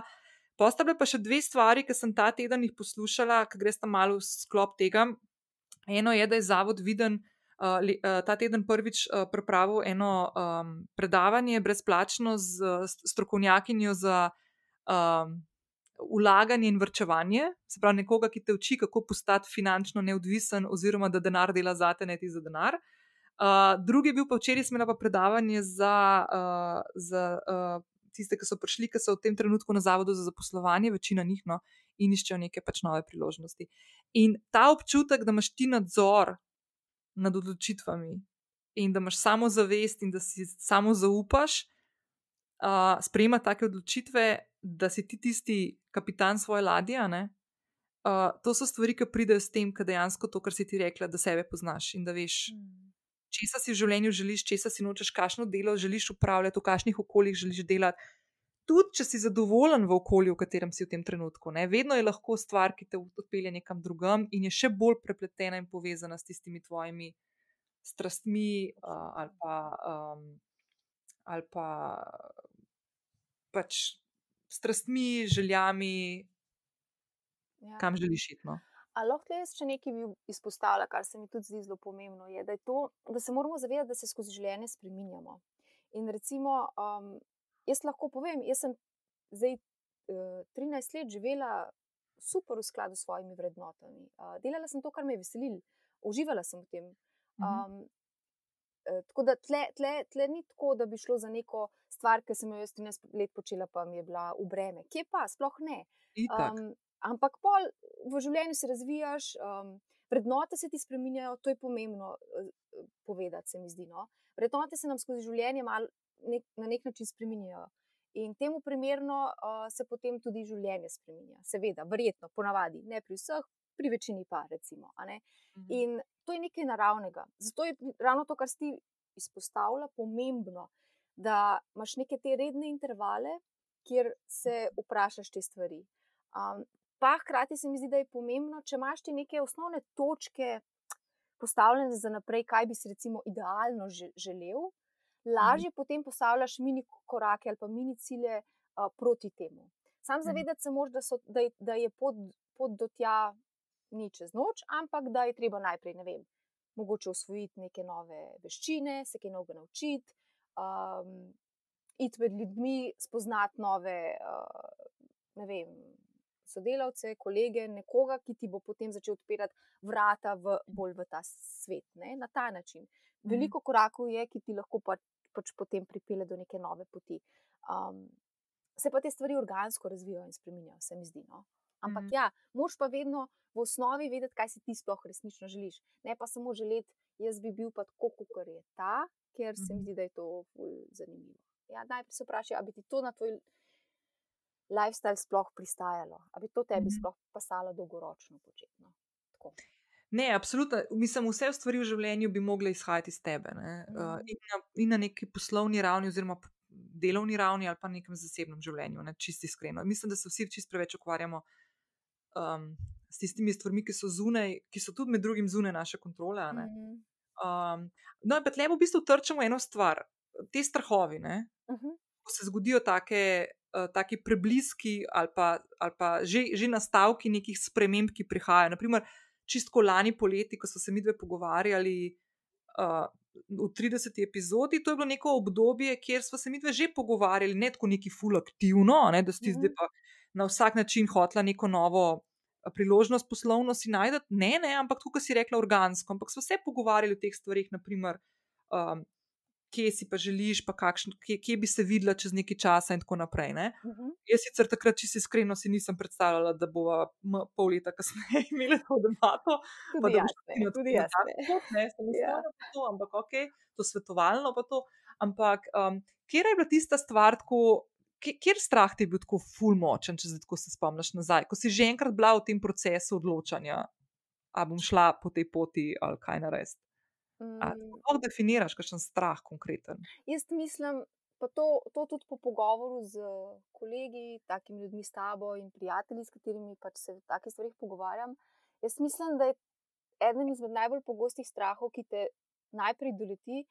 Postavlja pa še dve stvari, ki sem ta teden jih poslušala, ki gresta malo v sklop tega. Eno je, da je zavod viden ta teden prvič pripravil eno um, predavanje brezplačno z strokovnjakinjo za um, ulaganje in vrčevanje, se pravi, nekoga, ki te uči, kako postati finančno neodvisen, oziroma da denar dela za te, ne ti za denar. Drugi je bil pa včeraj, smo imeli pa predavanje za, uh, za uh, tiste, ki so prišli, ki so v tem trenutku na zavodu za zaposlovanje, večina njih, no, in iščejo neke pač nove priložnosti. In ta občutek, da imaš ti nadzor nad odločitvami in da imaš samo zavest in da si samo zaupaš, uh, sprejema take odločitve, da si ti tisti kapitan svoje ladje. Uh, to so stvari, ki pridejo s tem, da dejansko to, kar si ti rekla, da sebe poznaš in da veš. Mm česa si v življenju želiš, česa si nočeš, kakšno delo želiš upravljati, v kakšnih okoljih želiš delati. Tudi, če si zadovoljen v okolju, v katerem si v tem trenutku, ne? vedno je lahko stvar, ki te odpelje nekam drugam in je še bolj prepletena in povezana s tistimi tvojimi strastmi uh, ali pa, um, ali pa pač strastmi, željami, ja. kam želiš iti. No? Ali lahko jaz še nekaj izpostavljam, kar se mi tudi zdi zelo pomembno, je, da, je to, da se moramo zavedati, da se skozi življenje spremenjamo. In recimo, um, jaz lahko povem, jaz sem zdaj uh, 13 let živela super v skladu s svojimi vrednotami. Uh, delala sem to, kar me je veselilo, uživala sem v tem. Um, uh, tako da tle, tle, tle ni tako, da bi šlo za neko stvar, ki sem jo jaz 13 let počela, pa mi je bila v breme. Kje pa, sploh ne. Um, Ampak pol v življenju se razvijaš, um, vrednote se ti spremenjajo, to je pomembno uh, povedati, se mi zdi. No? Vrednote se nam skozi življenje nek, na nek način spremenjajo. In temu primerno uh, se potem tudi življenje spremenja. Seveda, verjetno, ponavadi, ne pri vseh, pri večini pa. Recimo, mhm. In to je nekaj naravnega. Zato je ravno to, kar si izpostavlja, pomembno, da imaš neke te redne intervale, kjer se vprašaš te stvari. Um, Pa hkrati se mi zdi, da je pomembno, če imaš ti neke osnovne točke postavljene za naprej, kaj bi si recimo idealno želel, lažje mm. potem postavljaš mini korake ali pa mini cilje uh, proti temu. Sam mm. zavedati se moraš, da, da, je, da je pot, pot do tja ni čez noč, ampak da je treba najprej, ne vem, mogoče usvojiti neke nove veščine, se kaj novega naučiti, um, iti med ljudmi, spoznati nove, uh, ne vem sodelavce, kolege, nekoga, ki ti bo potem začel odpirati vrata v, bolj v ta svet. Ne? Na ta način. Mhm. Veliko korakov je, ki ti lahko pa, pač potem pripelje do neke nove poti. Um, se pa te stvari organsko razvijajo in spremenjajo, se mi zdi. No? Ampak mm. ja, moš pa vedno v osnovi vedeti, kaj si ti sploh resnično želiš. Ne pa samo želeti, jaz bi bil pa tako, kot je ta, ker se mi mhm. zdi, da je to zanimivo. Ja, najprej se vprašaj, ali bi ti to na tvoj lifestyle sploh pristajalo, ali bi to tebi -hmm. sploh pasalo dolgoročno početno. Tako. Ne, absolutno. Mislim, vse stvari v življenju bi mogle izhajati iz tebe. Ne? Mm. Uh, in, na, in na neki poslovni ravni, oziroma delovni ravni, ali pa na nekem zasebnem življenju, ne? čisti iskreno. Mislim, da se vsi čist preveč ukvarjamo um, s tistimi stvarmi, ki so zunaj, ki so tudi med drugim zunaj naše kontrole. Mm. Um, no, pa tle v bistvu trčemo eno stvar, te strahovi. Mm -hmm. Ko se zgodijo take uh, taki prebliski ali pa, ali pa že, že nastavki nekih sprememb, ki prihajajo. Naprimer, čistko lani poleti, ko smo se mi dve pogovarjali uh, v 30. epizodi, to je bilo neko obdobje, kjer smo se mi dve že pogovarjali, ne tako neki ful aktivno, ne, da ste mm -hmm. zdaj pa na vsak način hotla neko novo. Priložnost poslovno si najdete, ne, ne, ampak tukaj si rekla organsko. Ampak smo se pogovarjali o teh stvarih, naprimer, um, kje si pa želiš, pa kakšen, kje, kje bi se videla čez nekaj časa, in tako naprej. Uh mhm. -huh. Jaz sicer takrat, če si iskreno, si nisem predstavljala, da bo pol leta kasneje imela to debato. Tudi jaz, ne, tudi jaz. Ne, sem mislila, da je to, ampak ok, to svetovalno pa to. Ampak, um, kje je bila tista stvar, tako, kjer strah ti je bil tako ful močen, če se spomniš nazaj, ko si že enkrat bila v tem procesu odločanja, ali bom šla po tej poti ali kaj narediti. Kako mm. definiraš, kakšen strah konkreten? Jaz mislim, pa to, to tudi po pogovoru z kolegi, takimi ljudmi, s tabo in prijatelji, s katerimi pač se v takih stvarih pogovarjam. Jaz mislim, da je eden izmed najbolj pogostih strahov, ki te najprej doleti.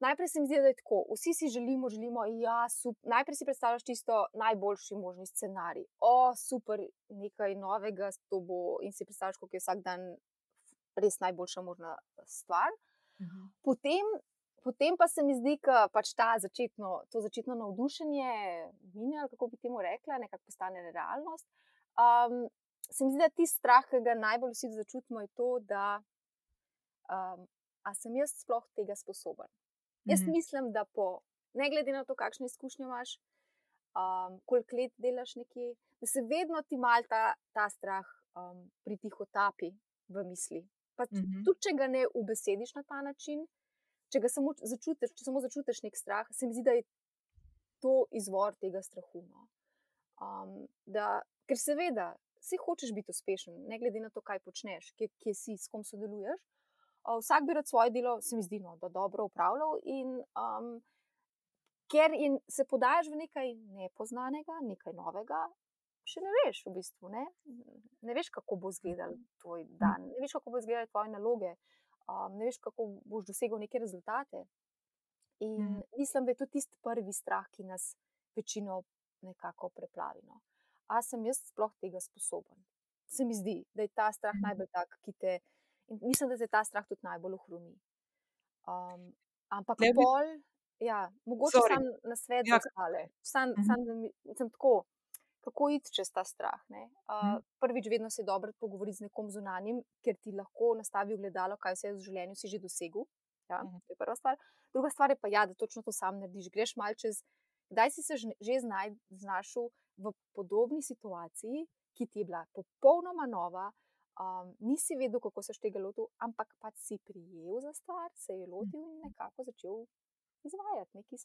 Najprej se mi zdi, da je tako. Vsi si želimo, želimo, ja, super. Najprej si predstavljaš čisto najboljši možni scenarij. O, super, nekaj novega, to bo in si predstavljaš, kako je vsak dan res najboljša možna stvar. Mhm. Potem, potem pa se mi zdi, da pač začetno, to začetno navdušenje mine, kako bi temu rekla, nekako postane realnost. Um, se mi zdi, da ti strah, ki ga najbolj vsi začutimo, je to, da um, sem jaz sploh tega sposoben. Jaz Mhm. mislim, da po, ne glede na to, kakšne izkušnje imaš, um, koliko let delaš nekje, da se vedno ti mal ta, ta strah um, pritihotapi v misli. Pa t- Mhm. tudi, če ga ne ubesediš na ta način, če ga samo začutiš, če samo začutiš nek strah, se mi zdi, da je to izvor tega strahu. No. Um, da, ker seveda, vsi hočeš biti uspešen, ne glede na to, kaj počneš, kje, kje si, s kom sodeluješ. Uh, vsak bi rad svoje delo, se mi zdi, no, da dobro upravljal. In um, ker in se podajaš v nekaj nepoznanega, nekaj novega, še ne veš, v bistvu, ne, ne veš, kako bo izgledal tvoj dan, ne veš, kako bo izgledale tvoje naloge, um, ne veš, kako boš dosegel neke rezultate. In Mhm. mislim, da je to tisti prvi strah, ki nas večino nekako preplavi. No. A sem jaz sploh tega sposoben? Se mi zdi, da je ta strah Mhm. najbolj tak, ki te. In mislim, da se ta strah tudi najbolj ohromi. Um, ampak Tle bi- pol, ja, mogoče Sorry. sam na svet Ja, ostale. Sam, Mhm. sam, da mi- sem tako, kako iti čez ta strah. ne. Uh, Mhm. prvič, vedno se je dobro pogovoriti z nekom zunanjim, ker ti lahko nastavi ogledalo, kaj vse v življenju si že dosegel. Ja, Mhm. to je prva stvar. Druga stvar je pa, ja, da točno to sam narediš. Greš mal čez. Kdaj si se že znaj, znašel v podobni situaciji, ki ti je bila popolnoma nova, um, nisi vedel, kako se tega lotil, ampak pač si prijel za stvar, se je lotil in nekako začel izvajati nekaj,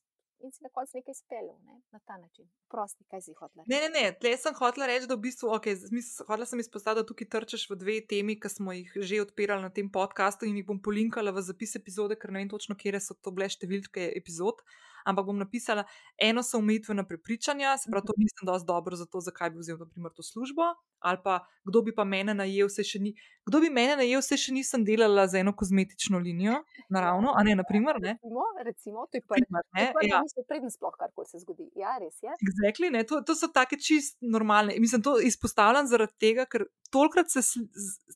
in si na koncu nekaj speljal ne? na ta način. Prosti, kaj si hotel. Ne, ne, ne, tle sem hotela reči, da v bistvu, okay, smis- hotela sem izpostaviti, da tukaj trčeš v dve temi, ki smo jih že odpirali na tem podkastu in jih bom polinkala v zapis epizode, ker ne vem točno, kje so to bile številke epizod. Ampak bom napisala, eno so omejitvena prepričanja, se pravi, to nisem dosti dobro za to, zakaj bi vzel naprimer, to službo, ali pa kdo bi pa mene najel, se še ni. Kdo bi mene najel, se še nisem delala za eno kozmetično linijo, naravno, a ne, naprimer, ne. Recimo, recimo, to je ne, prvi, ja. misel, preden sploh karkoli se zgodi. Ja, res je. Exactly, ne, to, to so take čist normalne. Mislim, to izpostavljam zaradi tega, ker tolkrat, se,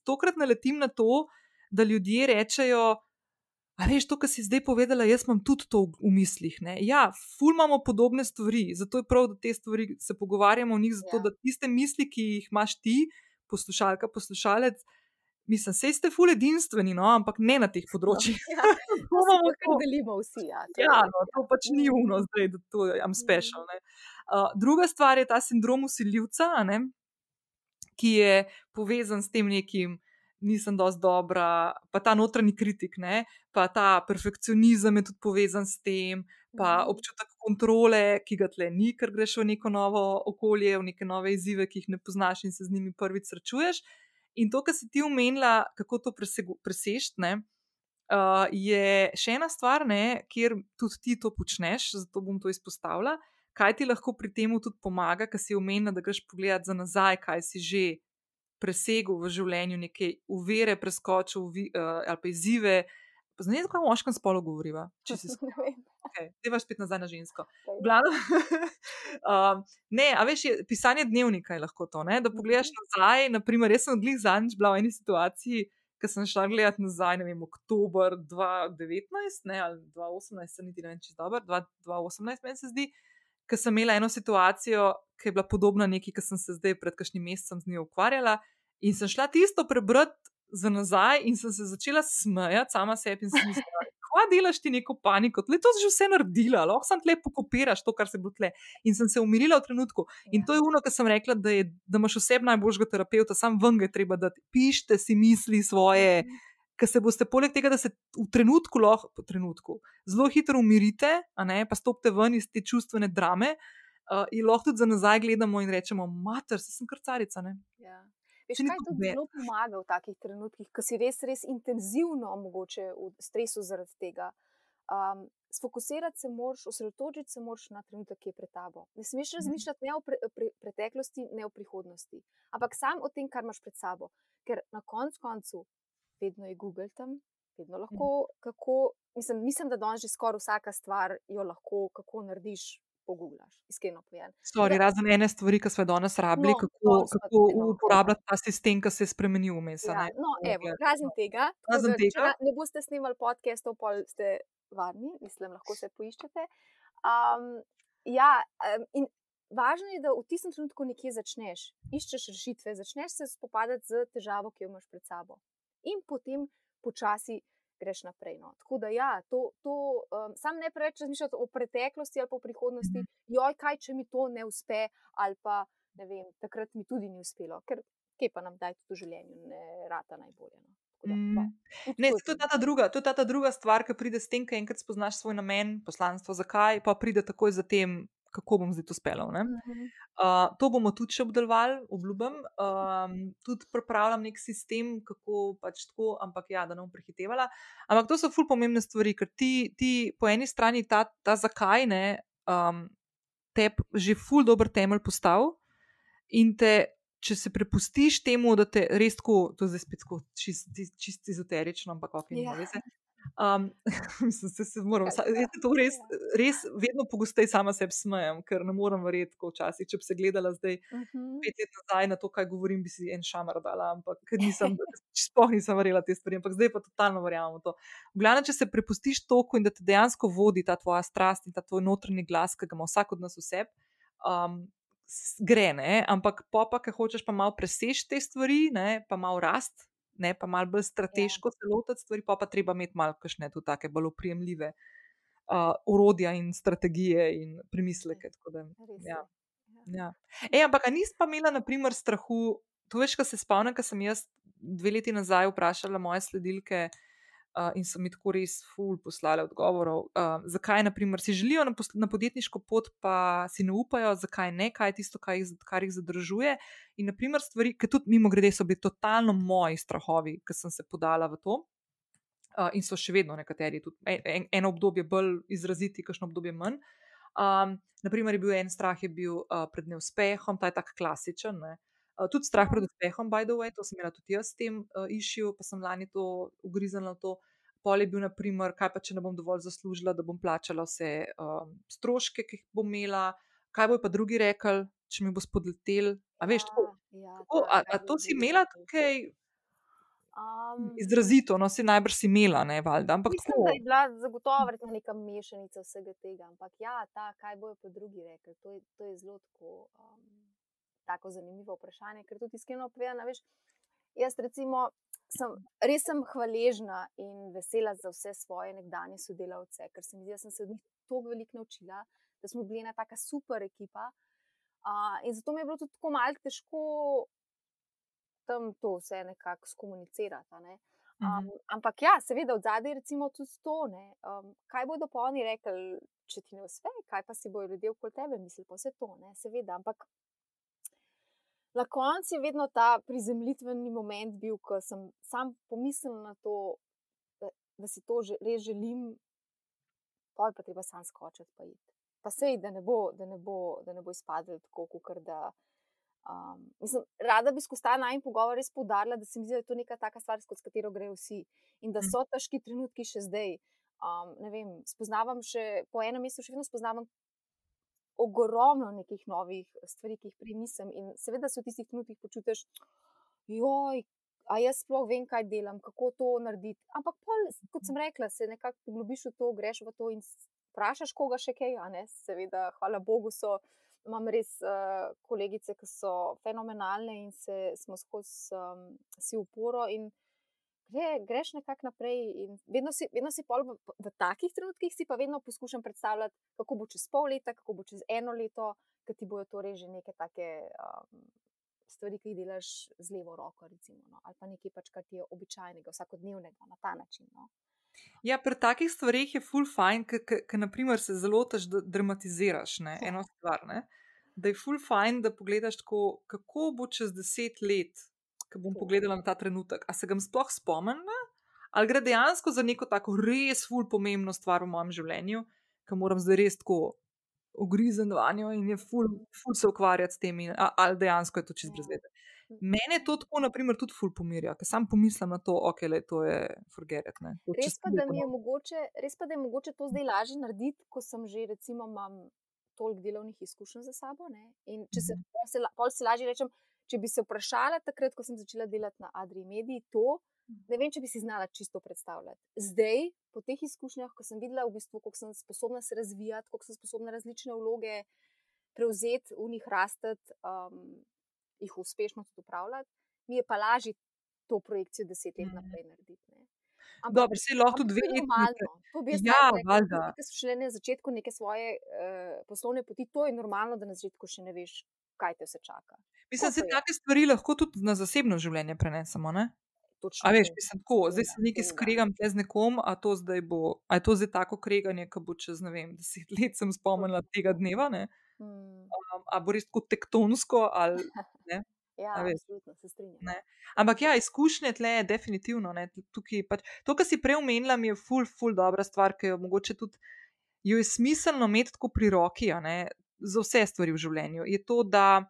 tokrat naletim na to, da ljudje rečejo. A veš, to, kar si zdaj povedala, jaz imam tudi to v- mislih. Ne? Ja, ful imamo podobne stvari, zato je prav, da te stvari se pogovarjamo o njih, zato Ja. da tiste misli, ki jih imaš ti, poslušalka, poslušalec, mislim, sej ste ful edinstveni, no, ampak ne na teh področjih. Ja, To imamo kar delimo vsi. Ja, to Ja, no, to pač ni uno, zdaj, da to je special. Ne. Uh, druga stvar je ta sindrom usiljivca, ne, ki je povezan s tem nekim. Nisem dovolj dobra, pa ta notranji kritik, ne? pa ta perfekcionizem je tudi povezan s tem, pa Mhm. občutek kontrole, ki ga tle ni, ker greš v neko novo okolje, v neke nove izzive, ki jih ne poznaš in se z njimi prvič srečuješ. In to, kar si ti omenila, kako to presežeš, uh, je še ena stvar, ne, kjer tudi ti to počneš, zato bom to izpostavila. Kaj ti lahko pri tem tudi pomaga, ker si omenila, da greš pogledat za nazaj, kaj si že presegel v življenju, neke uvere, preskočil vi, uh, ali pa izzive. Poznaj, kako o moškem spolu govoriva, če si vem, Okay, Deva spet nazaj na žensko. Glavno, um, ne, a veš, je, pisanje dnevnika je lahko to, ne? da pogledaš nazaj. Naprimer, jaz sem glih zadnjič bila v eni situaciji, ko sem šla gledati nazaj, ne vem, oktober 2019 ne, ali 2018, se niti ne vem, če je dobro, 2018 meni se zdi, ker sem imela eno situacijo, ki je bila podobna neki, ki sem se zdaj pred kakšnim mesecem z njo ukvarjala in sem šla tisto prebrati za nazaj in sem se začela smejati sama sebi in sem mislila, kva delaš ti neko paniko, tle to si že vse naredila, lahko sem tle pokopiraš to, kar se bo tle. In sem se umirila v trenutku. In Ja. to je ono, kar sem rekla, da, je, da imaš oseb najboljšega terapeuta, sam ven ga treba dati. Pišite si misli svoje, Mhm. ker se boste poleg tega, da se v trenutku lahko, po trenutku, zelo hitro umirite, a ne, pa stopite ven iz te čustvene drame. Uh, in lahko tudi za nazaj gledamo in rečemo, mater, se sem krcarica. Ne? Ja. Veš, kaj tudi bed. zelo pomaga v takih trenutkih, ko si res, res intenzivno, mogoče v stresu zaradi tega. Um, sfokusirati se moraš, osredotočiti se moraš na trenutek, ki je pred tabo. Ne smeš Mhm. razmišljati ne o pre, pre, preteklosti, ne o prihodnosti, ampak samo o tem, kar imaš pred sabo. Ker na koncu koncu vedno je Google tam, vedno lahko, kako. Mislim, mislim da danes že skoraj vsaka stvar jo lahko, kako narediš, pogooglaš, iskreno povedano. Sorry, razen ene stvari, ki smo danes rabili, No, kako, pa kako no. uporabljati ta sistem, ki se je spremenil vmes. Ja, no, evo, razen no. tega, Razen da, tega. ne boste snimali podcastov, pol ste varni, mislim, lahko se poiščete. Um, ja, um, in važno je, da v tistem trenutku nekje začneš, iščeš rešitve, začneš se spopadati z težavo, ki jo imaš pred sabo. In potem počasi greš naprej. No. Tako da, ja, to, to um, sam ne preveč razmišljati o preteklosti ali pa o prihodnosti, Mhm. joj, kaj če mi to ne uspe, ali pa ne vem, takrat mi tudi ni uspelo, ker kje pa nam daj tudi v življenju, ne rata najbolje. No. Da, Mm. Ne, to je ta druga, to je ta druga stvar, ki pride s tem, ko enkrat spoznaš svoj namen, poslanstvo, zakaj, pa pride takoj za tem, kako bom zdaj to speljal. ne. Mhm. Uh, to bomo tudi še obdelovali, obljubim. Um, tudi pripravljam nek sistem, kako pač tako, ampak ja, da ne bom prehitevala. Ampak to so ful pomembne stvari, ker ti, ti po eni strani ta, ta zakaj ne, um, te že ful dober temelj postavi in te. Če se prepustiš temu, da te res tako, to je zdaj spet tako čist, čist ezoterično, ampak ok, nima Ja. veze. Um, mislim, se, se moram, sa- jaz se to res, res vedno pogosteje sama sebi smejem, ker ne morem verjeti, ko včasih, če bi se gledala zdaj Mhm. pet let nazaj na to, kaj govorim, bi si en šamar dala, ampak nisem, sploh nisem verjela te stvari, ampak zdaj pa totalno verjamem v to. V glavnem, če se prepustiš toku in da te dejansko vodi ta tvoja strast in ta tvoj notranji glas, ki ga ima vsak od nas vseb, um, gre, ne? ampak pa, pa, ker hočeš pa malo preseči te stvari, ne? pa malo rast, ne? pa malo bolj strateško se lotiti stvari, pa pa treba imeti malo kakšne tudi take bolj oprijemljive uh, orodja in strategije in premisleke. Da, ja. Ja. Ja. Ej, ampak nisi pa imela, na primer, strahu? To veš, kar se spomnim, ko sem jaz dve leti nazaj vprašala moje sledilke uh, in so mi tako res ful poslali odgovorov. Uh, zakaj, na primer, si želijo na, na podjetniško pot, pa si ne upajo, zakaj ne, kaj je tisto, kar jih, kar jih zadržuje. In, na primer, stvari, ki tudi mimo grede so bili totalno moji strahovi, ki sem se podala v to. Uh, in so še vedno nekateri, tudi en, en, eno obdobje bolj izraziti, kakšno obdobje manj. Um, naprimer, je bil en strah je bil, uh, pred neuspehom, ta je tak klasičen. Ne? Uh, tudi strah pred uspehom, by the way, to sem imela tudi jaz s tem uh, išil, pa sem lani to ugriznila v to. Pol je bil, naprimer, kaj pa če ne bom dovolj zaslužila, da bom plačala vse um, stroške, ki jih bom imela, kaj bo pa drugi rekli, če mi bo spodletel. A veš, tako, Ja, tako, ta, a, a to si imela tukaj Um, izrazito, no si najbrž si imela, ne valjda, ampak Mislim, tako. da je bila zagotovo verjetno neka mešanica vsega tega, ampak ja, ta, kaj bojo pa drugi rekli, to je, to je zelo tako, um, tako zanimivo vprašanje, ker tudi iskreno povedano, veš, jaz recimo sem, res sem hvaležna in vesela za vse svoje nekdanje sodelavce, ker se mi zdi, da sem se od njih toliko veliko naučila, da smo bili ena taka super ekipa. Uh, in zato mi je bilo tudi tako malce težko tam to vse nekako skomunicirati. Ne? Mhm. Um, ampak ja, seveda, od zadaj je recimo tudi to, ne, um, kaj bodo pa oni rekli, če ti ne uspe, kaj pa si bojo ljudje okoli tebe mislili, pa vse to, ne, seveda. Ampak na koncu je vedno ta prizemljitveni moment bil, ko sem sam pomislil na to, da, da si to že, res želim, pa je pa treba sam skočiti pa iti. Pa sej, da ne bo, da ne bo, da ne bo izpadlo tako, kot da. Um, mislim, rada bi skozi ta najmen pogovor res poudarila, da se mi zdi, da je to neka taka stvar, skozi katero grejo vsi in da so težki trenutki še zdaj. Um, vem, spoznavam še po enem mesecu, še vedno spoznavam ogromno nekih novih stvari, ki jih prej nisem. In seveda se v tistih trenutkih počutiš, joj, a jaz sploh vem, kaj delam, kako to narediti. Ampak, pol, kot sem rekla, se nekako poglobiš v to, greš v to in vprašaš koga še kaj. Seveda, hvala Bogu, so, imam res uh, kolegice, ki so fenomenalne in se, smo skozi um, si uporo. In gre, greš nekako naprej. In vedno si, vedno si pol v, v takih trenutkih, si pa vedno poskušam predstavljati, kako bo čez pol leta, kako bo čez eno leto, ker ti bojo torej že neke take. Um, Stvari, ki jih delaš z levo roko, recimo, no? ali pa nekaj, pač, kar ti je običajnega, vsakodnevnega, na ta način. No? Ja, pri takih stvareh je full fajn, ker naprimer se zelo tež dramatiziraš. Ne? Eno stvar, ne? da je full fajn, da pogledaš tako, kako bo čez deset let, ko bom pogledala na ta trenutek. A se ga sploh spomnila, ali gre dejansko za neko tako res full pomembno stvar v mojem življenju, ki moram zdaj res tako ugrizen vanjo in je full, full se ukvarjati s tem, in, a, ali dejansko je to čez Ja. brez veze. Mene to tako, naprimer, tudi ful pomirja, ker sam pomislim na to, ok, le, to je forget. Ne, to Res pa, da je bom- mogoče, res pa, da je mogoče to zdaj lažje narediti, ko sem že, recimo, imam toliko delovnih izkušenj za sabo. Ne? In če se, Mhm. pol se, pol se lažje rečem, če bi se vprašala takrat, ko sem začela delati na Adri Mediji, to ne vem, če bi si znala čisto predstavljati. Zdaj, po teh izkušnjah, ko sem videla, v bistvu, kako sem sposobna se razvijati, kako sem sposobna različne vloge prevzeti, v njih rasteti, um, jih uspešno tudi upravljati, mi je pa lažje to projekcijo deset let Mhm. naprej narediti. Ne? Dobro, se lahko tudi dve leti. To bi jaz Ja, rekla, ki so šele na začetku neke svoje uh, poslovne poti, to je normalno, da na začetku še ne veš, kaj te vse čaka. Mislim, da se take stvari lahko tudi na zasebno življenje prenesemo. Ne? Točno A veš, mislim, tako, zdaj se Seveda, nekaj skregam z nekom, a to zdaj bo, a je to zdaj tako kreganje, ki bo čez, ne vem, deset let sem spomnila tega dneva, ne? Mm. Um, a bo res tako tektonsko ali ne? Ja, absolutno se strinjam. Ampak ja, izkušnje tle je definitivno. Ne, tu- tukaj pač, to, kar si prej omenila, mi je ful, ful dobra stvar, ki jo mogoče tudi jo je smiselno imeti tako pri roki, za vse stvari v življenju. Je to, da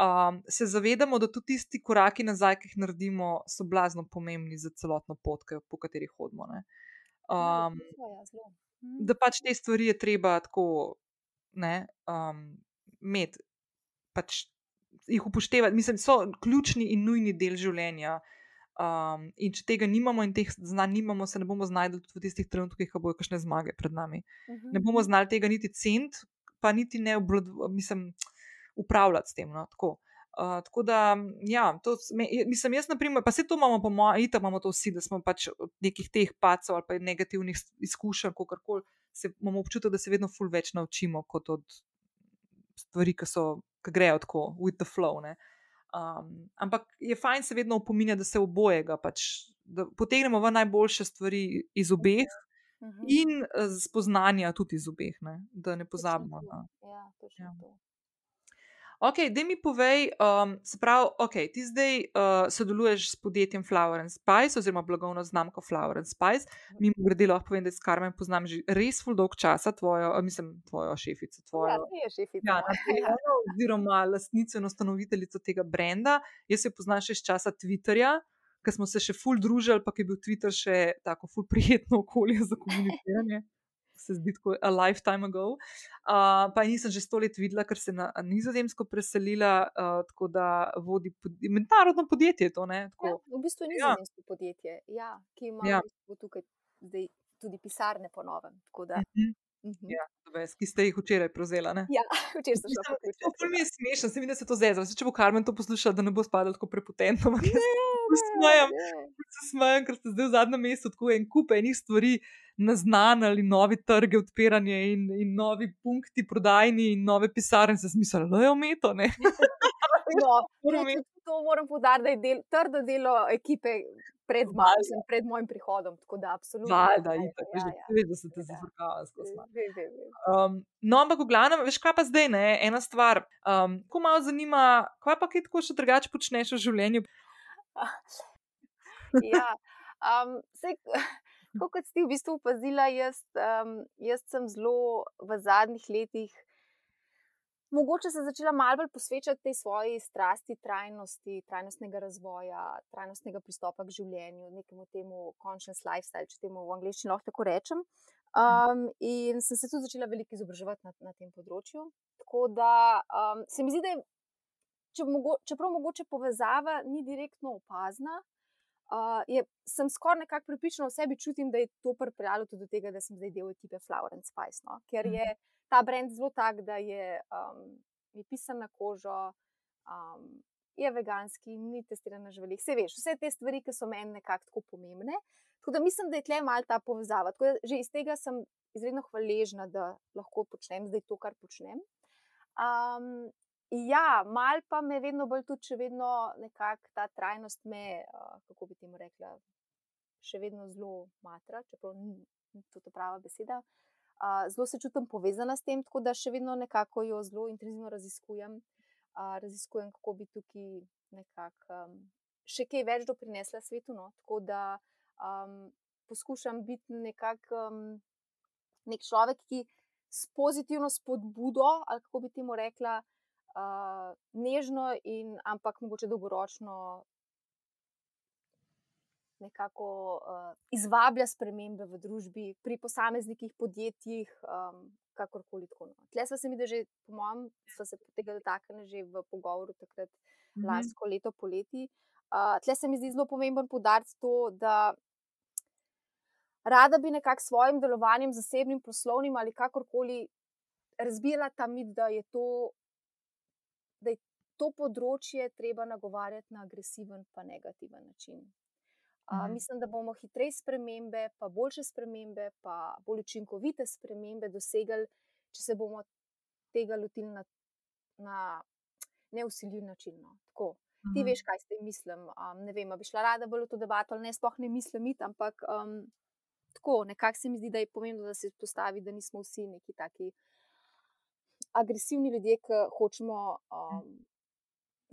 um, se zavedamo, da tudi tisti koraki nazaj, ki jih naredimo, so blazno pomembni za celotno pot, po kateri hodimo. Ne. Ja, Um, ja, da pač te stvari je treba tako ne, um, imeti, pač jih upoštevati, mislim, so ključni in nujni del življenja. Um, in če tega nimamo in teh znanj nimamo, se ne bomo znašli tudi v tistih trenutkih, ko bojo kakšne zmage pred nami. Mhm. Ne bomo znali tega niti cent, pa niti ne oblad, mislim, upravljati s tem. No, tako. Uh, tako da, ja, to, me, mislim, jaz, na primer, pa se to imamo, po mojem, itak imamo to vsi, da smo pač od nekih teh pacov ali pa negativnih izkušenj, kako koli, se imamo občutek, da se vedno ful več naučimo kot od stvari, ki so, ki grejo tako, with the flow. Ne. Um, ampak je fajn se vedno opominjati, da se obojega, pač, da potegnemo v najboljše stvari iz obeh Mhm. in eh, spoznanja tudi iz obeh, ne, da ne pozabimo. Na. Ja, točno Ja. to. Ok, da mi povej, um, se pravi, okay, ti zdaj uh, sodeluješ s podjetjem Flower and Spice, oziroma blagovno znamko Flower and Spice. Mi grede lahko povem, da s Karmen poznam že res full dolg časa, tvojo, a, mislim, tvojo šefico, Ja, tvojo. ti je šefica. Ja, nadrejeno, oziroma lastnico in ustanoviteljico tega brenda. Jaz jo poznam še iz časa Twitterja, ker smo se še ful družili, pa je bil Twitter še tako ful prijetno okolje za komuniciranje. Se zdi tako a lifetime ago. Uh, pa nisem že sto let videla, ker se je na Nizozemsko preselila, uh, tako da vodi pod, mednarodno podjetje. je To, ne, Ja, tako. v bistvu je Ja. nizozemsko podjetje, ja, ki ima Ja. v bistvu tukaj zdaj tudi pisarne po novem. tako Da, Mhm. Mhm. Ja, ves, ki ste jih včeraj prevzela. Ne? ja, včeraj sem šla Mislim, poključati. To mi je smešno, se mi, da se to zezva. Če bo Karmen to poslušala, da ne bo spadala tako prepotentno. jaz se ful smejam, se smejam, ker ste zdaj v zadnjem mestu tako en kup enih stvari naznanili, novi trge, odpiranje in, in novi punkti prodajni in nove pisarne. Se smisel, da je umeto. Ne? No, to, moram poudariti, da je del, trdo delo ekipe pred, ma, Valjda. mislim, pred mojim prihodom. Tako da, absolutno. Valjda, ja, itak, ja, veš, da ja. ti veš, da se te seveda. zafrkava skozi. Ve- ve- ve- ve. Um, no, ampak v glavnem, veš, kaj pa zdaj, ne? ena stvar. Um, ko malo zanima, kaj pa kaj tako še drugače počneš v življenju? Ja, um, sej, tako kot si v bistvu opazila, jaz, um, jaz sem zelo v zadnjih letih. Mogoče se začela malo bolj posvečati tej svoji strasti, trajnosti, trajnostnega razvoja, trajnostnega pristopa k življenju, nekemu temu conscious lifestyle, če temu v angleščini lahko tako rečem. Um, in sem se tudi začela veliko izobraževati na, na tem področju. Tako da um, se mi zdi, da je, če mogo, čeprav mogoče povezava ni direktno opazna, uh, je, sem skoraj nekako pripričana o sebi, čutim, da je to pripeljalo tudi do tega, da sem zdaj del ekipe Flower and Spice. No? Ker je ta brand zelo tak, da je, um, je pisan na kožo, um, je veganski, ni testiran na živelih. Vse veš, vse te stvari, ki so meni nekako tako pomembne. Tako da mislim, da je tle mal ta povezava. Tako da že iz tega sem izredno hvaležna, da lahko počnem zdaj to, kar počnem. Um, ja, mal pa me vedno bolj tudi, še vedno nekako ta trajnost me, kako bi temu rekla, še vedno zelo matra, čeprav ni, to prava beseda. Zelo se čutim povezana s tem, tako da še vedno nekako jo zelo intenzivno raziskujem. Raziskujem, kako bi tukaj nekako um, še kaj več doprinesla svetu. No? Tako da um, poskušam biti nekako um, nek človek, ki s pozitivno spodbudo, ali kako bi temu rekla, uh, nežno in ampak mogoče dolgoročno nekako uh, izvablja spremembe v družbi, pri posameznikih, podjetjih, um, kakorkoli tako. No. Tle smo se mi, da že, po mojem, smo se tega dotaknili že v pogovoru takrat Mhm. lansko leto poleti. Uh, tle se mi zdi zelo pomemben podariti to, da rada bi nekako s svojim delovanjem, zasebnim, poslovnim ali kakorkoli razbila ta mit, da je to, da je to področje treba nagovarjati na agresiven, pa negativen način. Uh, mhm. Mislim, da bomo hitreje spremembe, pa boljše spremembe, pa bolj učinkovite spremembe dosegli, če se bomo tega lotili na, na neusiljiv način. No. Tako. Ti mhm. veš, kaj ste mislim. Um, ne vem, bi šla rada bolj v to debato, ali ne, sploh ne mislim, it, ampak um, tako, nekako se mi zdi, da je pomembno, da se postavi, da nismo vsi neki taki agresivni ljudje, ki hočemo um,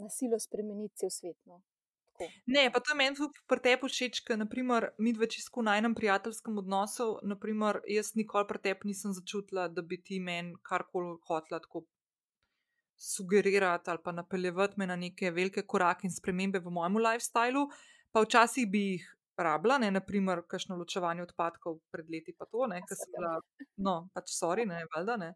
na silo spremeniti cel svet. No. Ne, pa to je meni tudi pri tebi všeč, ker naprimer, mi dve čisto v najnem prijateljskem odnosu, naprimer, jaz nikoli pri tebi nisem začutila, da bi ti meni karkoli hotla tako sugerirati ali pa napeljevati me na neke velike korake in spremembe v mojem lifestylu, pa včasih bi jih rabila, ne, naprimer, kakšno ločevanje odpadkov pred leti, pa to, ne, ker sem bila, no, pač sorry, ne, valjda, ne.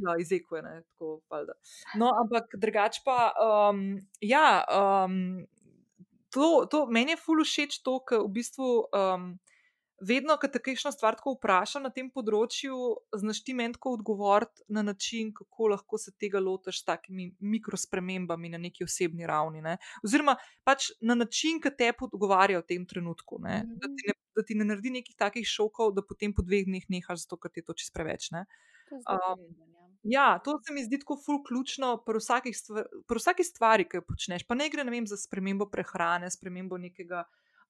Ja, izekuje, ne, tako, valjda. No, ampak drugač pa, um, ja, um, to, to, meni je ful všeč to, ker v bistvu um, vedno, ko te kakšno stvar tako vpraša na tem področju, znaš ti meni tako odgovoriti na način, kako lahko se tega lotiš s takimi mikrospremembami na neki osebni ravni. Ne? Oziroma, pač na način, ki te odgovarja v tem trenutku. Da ti, ne, da ti ne naredi nekih takih šokov, da potem po dveh dneh nehaš, zato ker ti je to čist preveč. Um, ja, to se mi zdi tako ful ključno pri stvar, pri vsaki stvari, ki jo počneš. Pa ne gre ne vem, za spremembo prehrane, spremembo nekega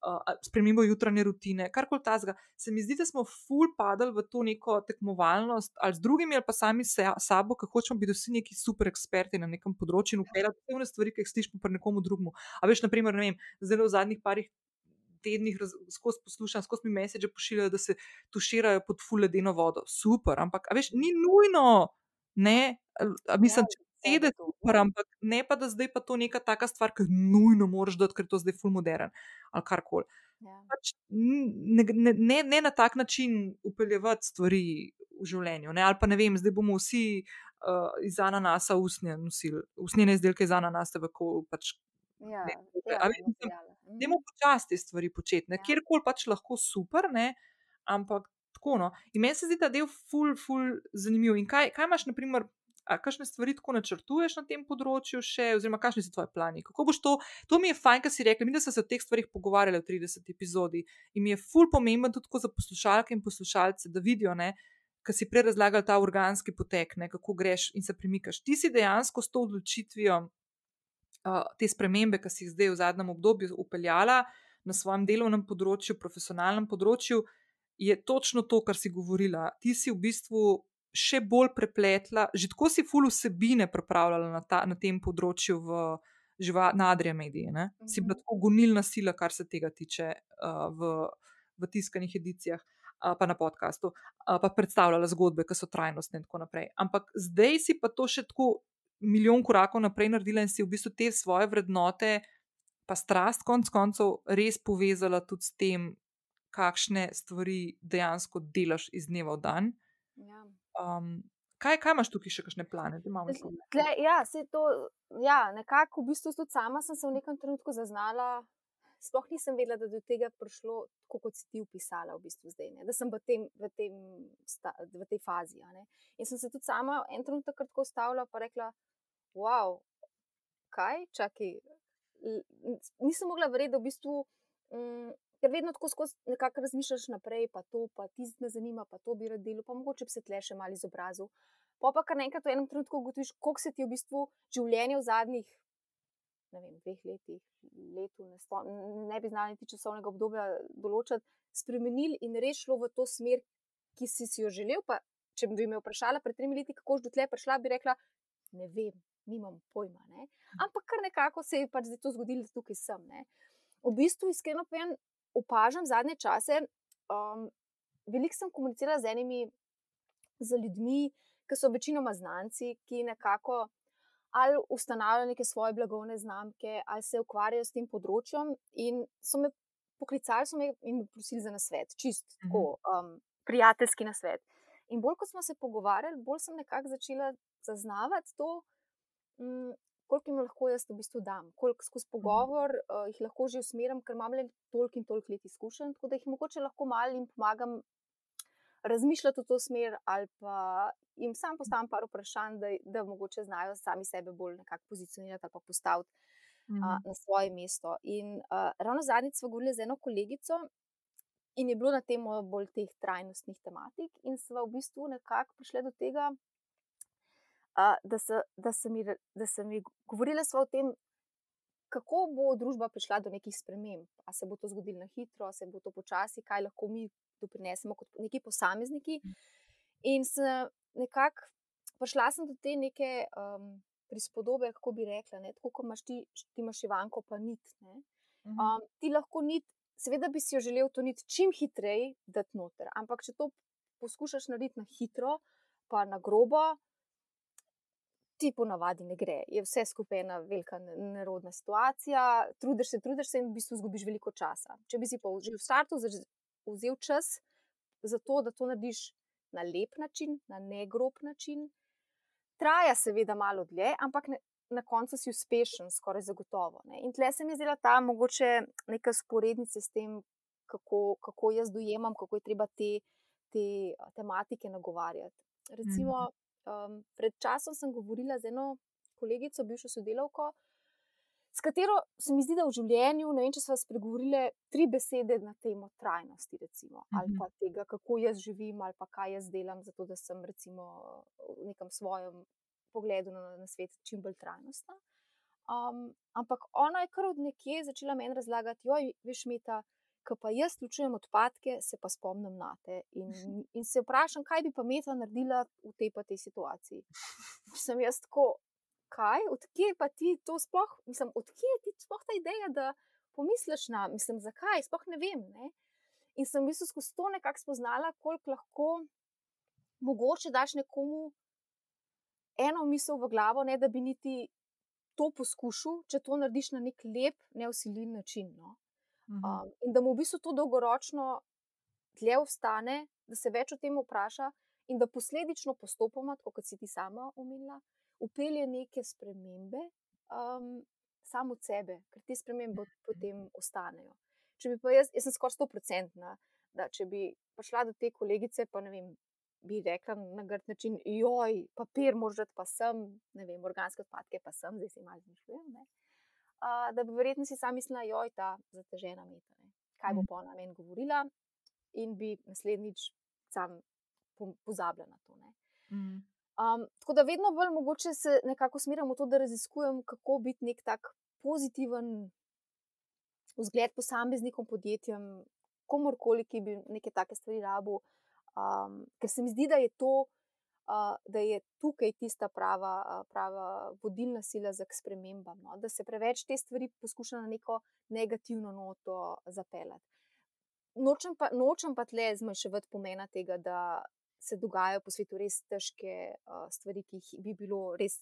uh, spremembo jutranje rutine, kar koli tazga. Se mi zdi, da smo ful padali v to neko tekmovalnost ali z drugimi, ali pa sami se, sabo, ki hočemo biti vsi neki super eksperti na nekem področju in upeljati vse one stvari, ki jih slišimo pri nekomu drugemu. A veš, naprimer, ne vem, zelo v zadnjih parih. Tednih skozi poslušam, skozi mi mesiče pošiljajo, da se tuširajo pod fuledeno vodo. Super, ampak veš, ni nujno, ne, a, mislim, če sedeti, super, ampak ne pa, da zdaj pa to neka taka stvar, ki nujno moraš dati, ker je to zdaj full modern ali karkoli. Ja. Pač ne, ne, ne, ne na tak način upeljevati stvari v življenju. Ne? Ali pa ne vem, zdaj bomo vsi uh, iz ananasa usnje nosili, usnjene izdelke iz ananasa, kako pač. Ja, ja, Demo počasti stvari početi, ja. kjerkoli pač lahko super, ne? ampak tako. No. In meni se zdi ta del ful, ful zanimiv. In kaj, kaj imaš, na primer, kakšne stvari tako načrtuješ na tem področju, še, oziroma kakšni so tvoji plani? Kako boš to? To mi je fajn, kar si rekel. Mi smo se o teh stvarih pogovarjali v 30 epizodi in mi je ful pomemben tudi za poslušalke in poslušalce, da vidijo, kar si prej razlagal, ta organski potek, ne, kako greš in se premikaš. Ti si dejansko s to odločitvijo uh, te spremembe, ki si jih zdaj v zadnjem obdobju upeljala na svojem delovnem področju, profesionalnem področju. Je točno to, kar si govorila. Ti si v bistvu še bolj prepletla, že tako si ful vsebine pripravljala na, ta, na tem področju v živa, na Adrija medije. Mm -hmm. Si bila mhm. tako gonilna sila, kar se tega tiče uh, v, v tiskanih edicijah. Pa na podkastu, pa predstavljala zgodbe, ki so trajnostne, in tako naprej. Ampak zdaj si pa to še tako milijon korakov naprej naredila in si v bistvu te svoje vrednote, pa strast, konc koncev, res povezala tudi s tem, kakšne stvari dejansko delaš iz dneva v dan. Ja. Um, kaj, kaj imaš tukaj še kakšne plane? Tle, ja, to, ja, nekako v bistvu tudi sama sem se v nekem trenutku zaznala. Sploh nisem vedela, da je do tega prišlo, tako kot si ti opisala, v bistvu zdaj, ne? da sem v, tem, v, tem sta, v tej fazi. In sem se tudi sama en trenutek tako ustavila in rekla: Wow, kaj, čakaj. Nisem mogla verjeti, da v bistvu mm, ker vedno tako skozi nekako razmišljaš naprej, pa to, pa ti me zanima, pa to bi rad delal, pa mogoče bi se tle še malo izobrazil. Pa pa kar naenkrat v enem trenutku ugotoviš, koliko se ti je v bistvu življenje v zadnjih vem, dveh letih, letu, ne, spom, ne bi znali niti časovnega obdobja določiti, spremenili in rešilo v to smer, ki si, si jo želel. Pa, če bi me vprašala pred tremi leti, kako je do tle prišla, bi rekla, ne vem, nimam pojma. Ne? Ampak kar nekako se je pač zdaj to zgodilo, da tukaj sem. Ne? V bistvu, iskreno povem, opažam zadnje čase, um, veliko sem komunicirala z enimi z ljudmi, ki so večinoma znanci, ki nekako ali ustanavljajo neke svoje blagovne znamke, ali se ukvarjajo s tem področjem. In so me poklicali so me in me prosili za nasvet, čist mhm. tako, um, prijateljski nasvet. In bolj ko smo se pogovarjali, bolj sem nekako začela zaznavati to, um, koliko jim lahko jaz v bistvu dam, koliko skozi mhm. pogovor uh, jih lahko že usmerim, ker imam le toliko in toliko let izkušenj, tako da jih mogoče lahko malo jim pomagam razmišljati v to smer, ali pa jim sam postavim par vprašanj, da, da mogoče znajo sami sebe bolj nekako pozicionirati ali pa postaviti mm. a, na svoje mesto. In a, ravno zadnjič smo govorili z eno kolegico, in je bilo na temo bolj teh trajnostnih tematik, in smo v bistvu nekako prišli do tega, a, da, se, da, se mi, da se mi govorili o tem. Kako bo družba prišla do nekih sprememb? Ali se bo to zgodilo na hitro, se bo to počasi, kaj lahko mi doprinesemo kot neki posamezniki. Mm. In nekako prišla sem do te neke um, prispodobe, kako bi rekla, ne? tako kot imaš ti, ti imaš Ivanko, pa nit. Um, ti lahko nit, seveda bi si jo želel to nit čim hitreje dati noter, ampak če to poskušaš narediti na hitro, pa na grobo. Ti ponavadi ne gre, je vse skupaj ena velika nerodna situacija, trudiš se, trudiš se in v bistvu izgubiš veliko časa. Če bi si pa že v startu vzel čas za to, da to narediš na lep način, na negrob način, traja seveda malo dlje, ampak ne, na koncu si uspešen, skoraj zagotovo. Ne. In tle se mi zdela ta mogoče neka sporednica s tem, kako, kako jaz dojemam, kako je treba te, te tematike nagovarjati. Recimo, um, pred časom sem govorila z eno kolegico, bivšo sodelavko, s katero se mi zdi, da v življenju, ne vem, če smo spregovorili tri besede na temo trajnosti, recimo, ali mhm. pa tega, kako jaz živim, ali pa kaj jaz delam, zato da sem recimo v nekem svojem pogledu na, na svet čim bolj trajnostna. Um, ampak ona je kar od nekje začela meni razlagati, joj, veš, meta. Ko pa jaz slučujem odpadke, se pa spomnim na te in, in se vprašam, kaj bi pa Meta naredila v tej pa tej situaciji. Sem jaz tako, kaj, odkje pa ti to sploh, mislim, odkje ti sploh ta ideja, da pomisliš na, mislim, zakaj, sploh ne vem. Ne? In sem v bistvu skozi to nekako spoznala, koliko lahko mogoče daš nekomu eno misel v glavo, ne da bi niti to poskušal, če to narediš na nek lep, neusiljen način. No? Mhm. Um, in da mu v bistvu to dolgoročno dlje ostane, da se več o tem vpraša, in da posledično postopoma, kot si ti sama omenila, upelje neke spremembe um, samo od sebe, ker te spremembe potem ostanejo. Če bi pa jaz, jaz sem skoraj sto procentna, da če bi prišla do te kolegice, pa ne vem, bi rekla na grd način, joj, papir možet pa sem, ne vem, organske odpadke pa sem, zdaj si malo zmišljujem. Uh, da bi verjetno si sama mislila, joj, ta zatežena meta, ne? kaj bo mhm. pa ona meni govorila, in bi naslednjič sam pozabila na to. Mm. Um, tako da vedno bolj mogoče se nekako smiramo v to, da raziskujem, kako biti nek tak pozitiven vzgled posameznikom, podjetjem, komorkoli, ki bi neke take stvari rabu. Um, ker se mi zdi, da je to, uh, da je tukaj tista prava, prava vodilna sila za spremembam, no? da se preveč te stvari poskuša na neko negativno noto zapeljati. Nočem pa, nočem pa tle zmanjševati pomena tega, da se dogajajo po svetu res težke uh, stvari, ki jih bi bilo res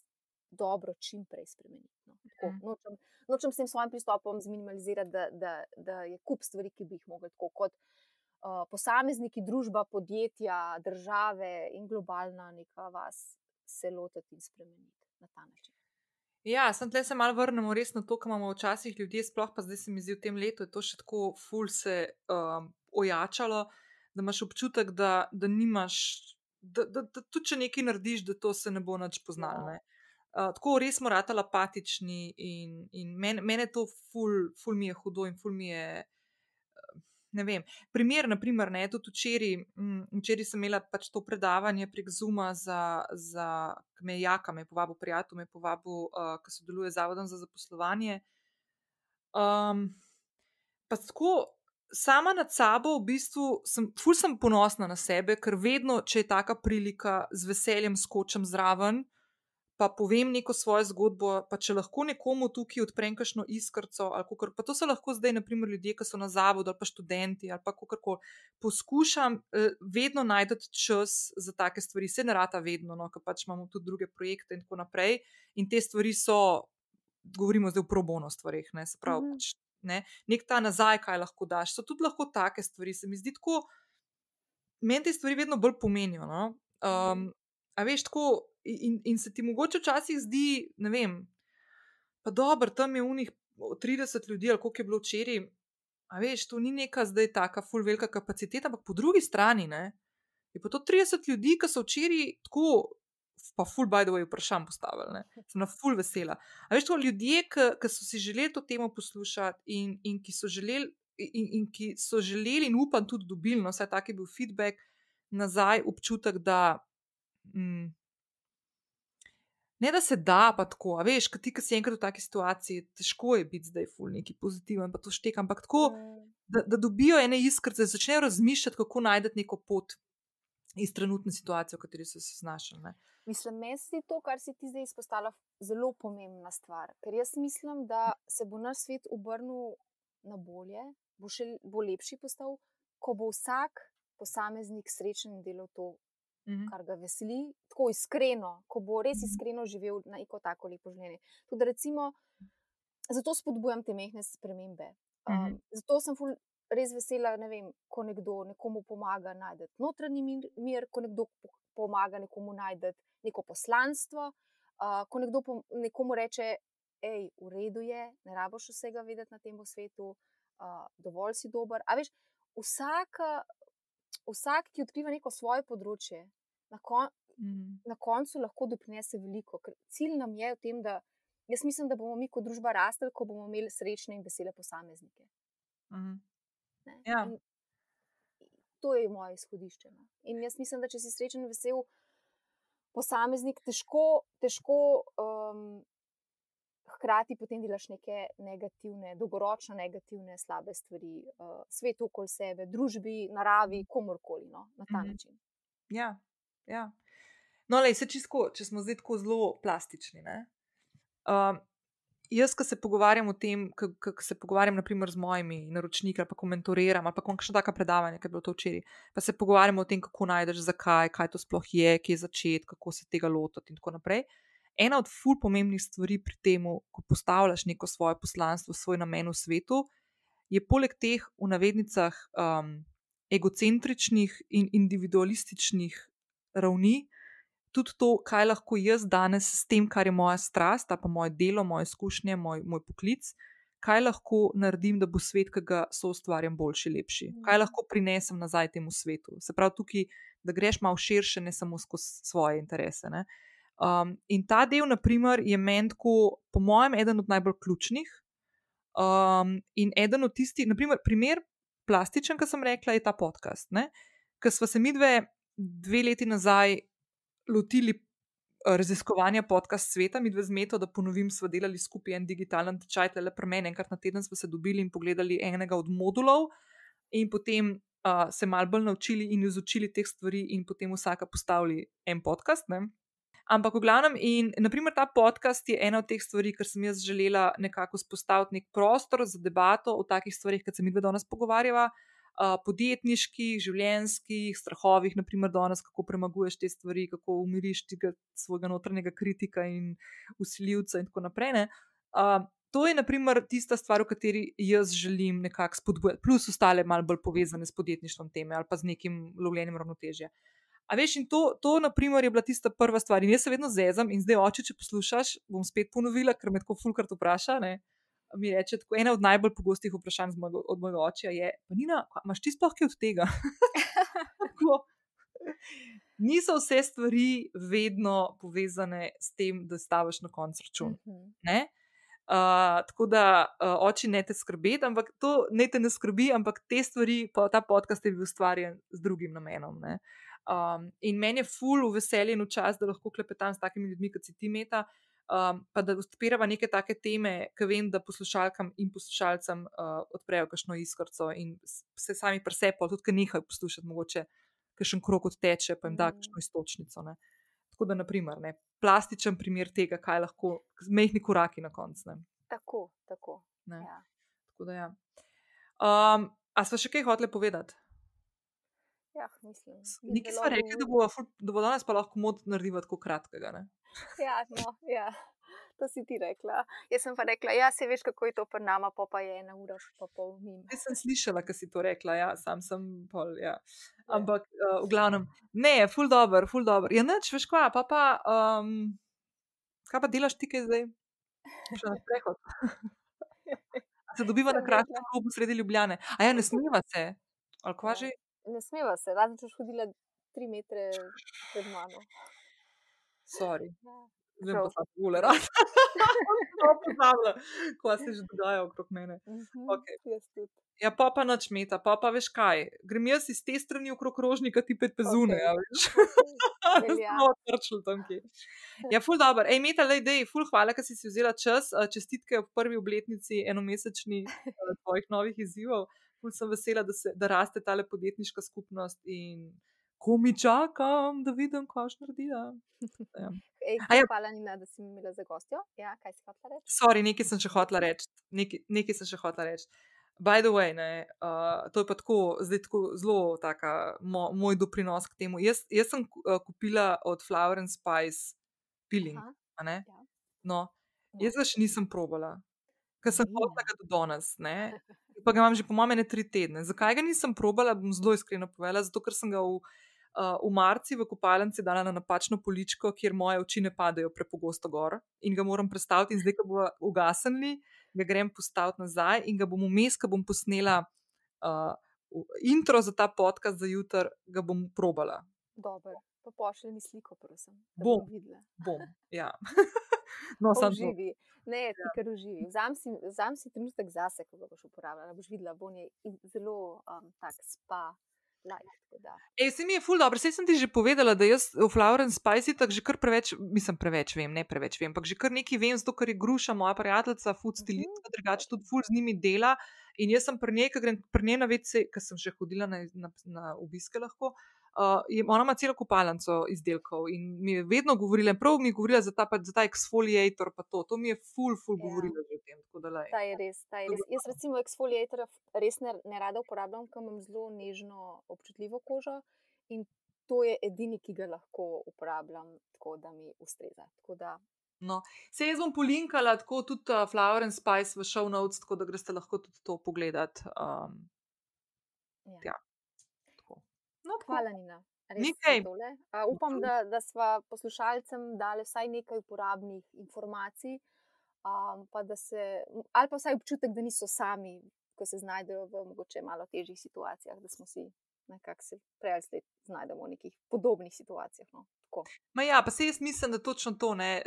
dobro čim prej spremeniti. No. Tako, mhm. nočem, nočem s tem svojim pristopom zminimalizirati, da, da, da je kup stvari, ki bi jih mogli tako kot uh, posamezniki, družba, podjetja, države in globalna neka vas se lotiti in spremeniti na ta način. Ja, sem tle se malo vrnemo res na to, kar imamo včasih ljudje, sploh pa zdaj se mi zdi v tem letu, da je to še tako ful se um, ojačalo. Uh, da imaš občutek, da, da nimaš, da, da, da tudi če nekaj narediš, da to se ne bo več poznalo. Uh, tako res smo ratali apatični in, in men to ful, ful mi je hudo in ful mi je. Ne vem. Primer, naprimer, ne, tudi včeraj, mm, včeraj sem imela pač to predavanje prek Zuma, za, za me je Jaka, me je povabil prijatelj, me je povabil, uh, ki sodeluje z Zavodom za zaposlovanje. Um, pa tako, sama nad sabo, v bistvu, sem, ful sem ponosna na sebe, ker vedno, če je taka prilika, z veseljem skočim zraven, pa povem neko svojo zgodbo. Pa če lahko nekomu tukaj odprem kakšno iskrco, ali kako, pa to so lahko zdaj, naprimer, ljudje, ki so na zavodu, ali pa študenti, ali pa kako. Poskušam eh, vedno najti čas za take stvari, se ne rata vedno, no, ker pač imamo tudi druge projekte in tako naprej. In te stvari so, govorimo zdaj o probono stvarih, ne se pravi. Mm -hmm. pač, ne? nek ta nazaj, kaj lahko daš. So tudi lahko take stvari. Se mi zdi tako, meni te stvari vedno bolj pomenijo. No? Um, a veš, tako, in, in se ti mogoče včasih zdi, ne vem, pa dobro, tam je unih 30 ljudi, ali koliko je bilo včeraj. A veš, to ni neka zdaj taka full velika kapaciteta, ampak po drugi strani ne, je pa to 30 ljudi, ki so včeraj tako pa full by the way vprašanj postavili, ne? sem na full vesela. A veš, to ljudje, ki so si želeli to temo poslušati in, in ki so želeli. In, in ki so želeli, in upam, tudi dobili, no, vsaj tak je bil feedback nazaj, občutek, da mm, ne da se da, pa tako. A veš, ti, ki si enkrat v taki situaciji, težko je biti zdaj ful neki pozitiven, pa to štekam, ampak tako, mm. da, da dobijo ene iskrce, da začnejo razmišljati, kako najti neko pot iz trenutne situacije, v kateri so se znašli. Ne. Mislim, meni se to, kar si ti zdaj izpostavila, zelo pomembna stvar. Ker jaz mislim, da se bo naš svet obrnil na bolje, bo še bo lepši postal, ko bo vsak posameznik srečen in delal to, -hmm. kar ga veseli, tako iskreno, ko bo res mhm. iskreno živel na neko tako lepo življenje. Tudi, recimo, zato spodbujam te mehke spremembe. Um, mm -hmm. Zato sem res vesela, ne vem, ko nekdo nekomu pomaga najti notranji mir, mir, ko nekdo pomaga nekomu najti neko poslanstvo, uh, ko nekdo pom nekomu reče. Ej, v redu je, ne rabiš vsega vedeti na tem svetu, uh, dovolj si dober. A veš, vsak, vsak, ki odkriva neko svoje področje, na, kon, mm. na koncu lahko doprinese veliko. Ker cilj nam je v tem, da jaz mislim, da bomo mi kot družba rasli, ko bomo imeli srečne in vesele posameznike. Mm. Ja. To je moje izhodišče. No. In jaz mislim, da če si srečen in vesel posameznik, težko, težko um, hkrati potem delaš neke negativne, dolgoročno negativne, slabe stvari uh, svetu okoli sebe, družbi, naravi, komorkoli no, na ta -hmm. način. Ja, Ja. No, le, se čisto, če smo zdaj tako zelo plastični. Um, jaz, ko se pogovarjam o tem, ko se pogovarjam naprimer, z mojimi naročniki, pa komentariram, ali pa kakšno tako predavanje, ki je bilo to včeraj, pa se pogovarjamo o tem, kako najdeš, zakaj, kaj to sploh je, kje je začeti, kako se tega lotiti in tako naprej. Ena od ful pomembnih stvari pri tem, ko postavljaš neko svoje poslanstvo, svoj namen v svetu, je poleg teh v navednicah um, egocentričnih in individualističnih ravni, tudi to, kaj lahko jaz danes s tem, kar je moja strast, pa moje delo, moje izkušnje, moj, moj poklic, kaj lahko naredim, da bo svet, ki ga so ustvarjam, boljši, lepši. Kaj mhm. lahko prinesem nazaj temu svetu. Se pravi, tukaj, da greš malo širše, ne samo skozi svoje interese. Um, in ta del, naprimer, je meni, po mojem, eden od najbolj ključnih. Um, in eden od tistih, naprimer, primer plastičen, ki sem rekla, je ta podcast. Ker smo se mi dve dve leti nazaj lotili eh, raziskovanja podcast sveta, mi dve zmeto, da ponovim, smo delali skupaj en digitalen tečaj, le pri meni, enkrat na teden smo se dobili in pogledali enega od modulov, in potem uh, se mal bolj naučili in izučili teh stvari, in potem vsaka postavili en podcast. Ne? Ampak, v glavnem, in naprimer ta podcast je ena od teh stvari, ker sem jaz želela nekako spostaviti nek prostor za debato o takih stvarih, kot se mi dve danes pogovarjava podjetniških, življenjskih strahovih, naprimer, danes, kako premaguješ te stvari, kako umiriš tega svojega notranjega kritika in usiljivca, in tako naprej. Uh, to je, naprimer, tista stvar, v kateri jaz želim nekako spodbujati, plus ostale, malo bolj povezane s podjetništvom teme ali pa z nekim lovljenjem ravnotežja. A veš, in to, to, naprimer, je bila tista prva stvar. In jaz se vedno zezam, in zdaj, oče, če poslušaš, bom spet ponovila, ker me tako fulkrat vpraša. Ne? Mi reče, da ena od najbolj pogostih vprašanj mojega, od mojega očeta je: Nina, imaš ti sploh kaj od tega? Niso vse stvari vedno povezane s tem, da staviš na koncu račun. Uh, tako da uh, oči ne te skrbi, ampak to ne te ne skrbi, ampak te stvari, pa ta podcast je bil ustvarjen z drugim namenom. Um, in meni je full v veselje in v čas, da lahko klepetam s takimi ljudmi, kot si ti meta, uh, um, pa da odpiramo neke take teme, ki vem, da poslušalkam in poslušalcem uh, odprejo kakšno iskrco in se sami presepo, tudi ki nehajo poslušati, mogoče kakšen krok odteče, pa jim da kakšno mm. istočnico. Ne. Tako da, naprimer, ne, plastičen primer tega, kaj lahko, mehni koraki na koncu. Tako, tako. Ja. tako da, ja. um, a smo še kaj hoteli povedati? Ja, mislim. Nekaj smo rekli, da bo, da bo danes pa lahko mod narediti tako kratkega. Ne? Ja, no, ja, to si ti rekla. Jaz sem pa rekla, ja, se veš, kako je to pri nama, pa, pa je ena ura, pa pol mimo. Jaz sem slišala, kaj si to rekla, ja, sam sem pol. Ja. ja. Ampak uh, v glavnem, ne, ful dobr, ful dobr. Ja, neč, veš kva, pa pa, um, kaj pa delaš ti, kaj zdaj? Še na prehod. se dobiva na kratkem klubu sredi Ljubljane. A ja, ne smiva se, ali kva že? ne smeva se, razen če hodila tri metre pred mano. Sorry. Vem Prav. pa tako gule rad. No, pozabila, kaj se že dogaja okrog mene. Mhm, tudi. Ja, pa pa nič meta, pa pa veš kaj. Grem jaz iz te strani okrog rožnika, ti pet pezune, ja, veš. Smo odprčili tam kje. Ja, ful dobro. Ej, Meta, lej, dej, ful hvala, ker si si vzela čas. Eh, Čestitke ob prvi obletnici enomesečni eh, tvojih novih izzivov. Ful sem vesela, da, se, da raste tale podjetniška skupnost in ko mi čakam, da vidim, kaj boš naredila. Ja. Ej, ja. Hvala, Nina, da si mi imela za gostjo. Ja, kaj si hotela reči? Sorry, nekaj sem še hotela reči. Nekaj, nekaj sem še hotela reči. By the way, ne, uh, to je pa tako, zdaj tako zelo taka, mo, moj doprinos k temu. Jaz, jaz sem uh, kupila od Flower and Spice peeling. Ja. No, No. jaz ga še nisem probala, ker sem hotela ga do danes, ne. Pa ga imam že po mojem ne tri tedne. Zakaj ga nisem probala, bom zelo iskreno povedala, zato ker sem ga v, uh, v marci v kopalnici dala na napačno poličko, kjer moje oči ne padajo prepogosto gor in ga moram prestaviti. In zdaj, ko bo ugasnili, ga grem postaviti nazaj in ga bom vmes, ko bom posnela uh, intro za ta podcast za jutr, ga bom probala. Dobro, pa pošlji mi sliko, prosim. da Bom. videla. Bom, ja. no, to. Uživi. Ne, ti kar uživi. Vzam si, vzam si trenutek zase, ko ga boš uporabljala. Boš videla, bo je zelo um, tak spa. Life. Ej, se mi je ful dobro, sej sem ti že povedala, da jaz v Flower and Spice tako že kar preveč, mislim, preveč vem, ne preveč vem, ampak že kar nekaj vem, zato ker je gruša moja prijateljica, food stilistka, drugače tudi ful z njimi dela. In jaz sem pri njej, ko grem pri njej na vece, ker sem že hodila na, na, na obiske lahko. Uh, je, ona ima celo kopalnico izdelkov in mi je vedno govorila, prav mi je govorila za ta, pa, za ta exfoliator, pa to. To mi je ful, ful Ja. govorila že o tem. da lej. Ta je res, ta je res. Jaz recimo eksfoliatorja res ne, ne rada uporabljam, ker imam zelo nežno, občutljivo kožo in to je edini, ki ga lahko uporabljam tako, da mi ustreza. Tako da, No, se jaz bom polinkala tako tudi uh, Flower and Spice v show notes, tako da greste lahko tudi to pogledat. Um, ja. Ja. No. Hvala, Nina. Res Ni za kaj. tole. A, upam, da, da sva poslušalcem dali vsaj nekaj uporabnih informacij, um, pa da se, ali pa vsaj občutek, da niso sami, ko se znajdejo v mogoče malo težjih situacijah, da smo si nekako se prej ali slej znajdemo v nekih podobnih situacijah. No. Tako. Ma ja, pa se jaz mislim, da točno to ne.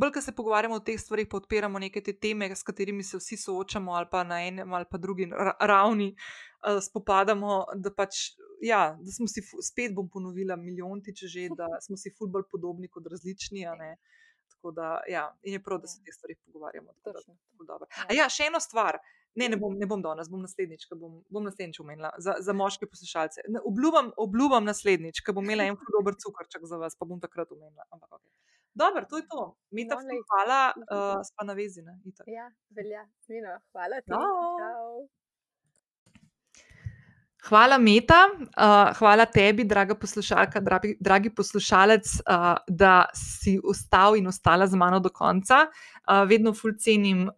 Bolj, ko se pogovarjamo o teh stvarih, pa odpiramo neke te teme, s katerimi se vsi soočamo, ali pa na enem ali pa drugi ra- ravni uh, spopadamo, da pač. Ja, da smo si, spet bom ponovila, milijontiče že, da smo si ful bolj podobni kot različni. a ne. Tako da, ja, in je prav, da se o teh stvarih pogovarjamo. tako da Točno. ful dobro. Ja. A ja, še eno stvar. Ne, ne bom, ne bom danes, bom naslednjič, bom, bom naslednjič omenila za, za moške poslušalce. Ne, Obljubam, obljubam naslednjič, ko bom imela en dober cukrček za vas, pa bom takrat omenila. Ampak, okay. Dobro, to je to. Meta, No, ful lej. hvala, uh, spa na vezi. Ne? Itak. Ja, velja. Nina, hvala ti. Čau. Čau. Hvala, Meta, uh, hvala tebi, draga poslušalka, dragi, dragi poslušalec, uh, da si ostal in ostala z mano do konca. Uh, vedno ful cenim uh,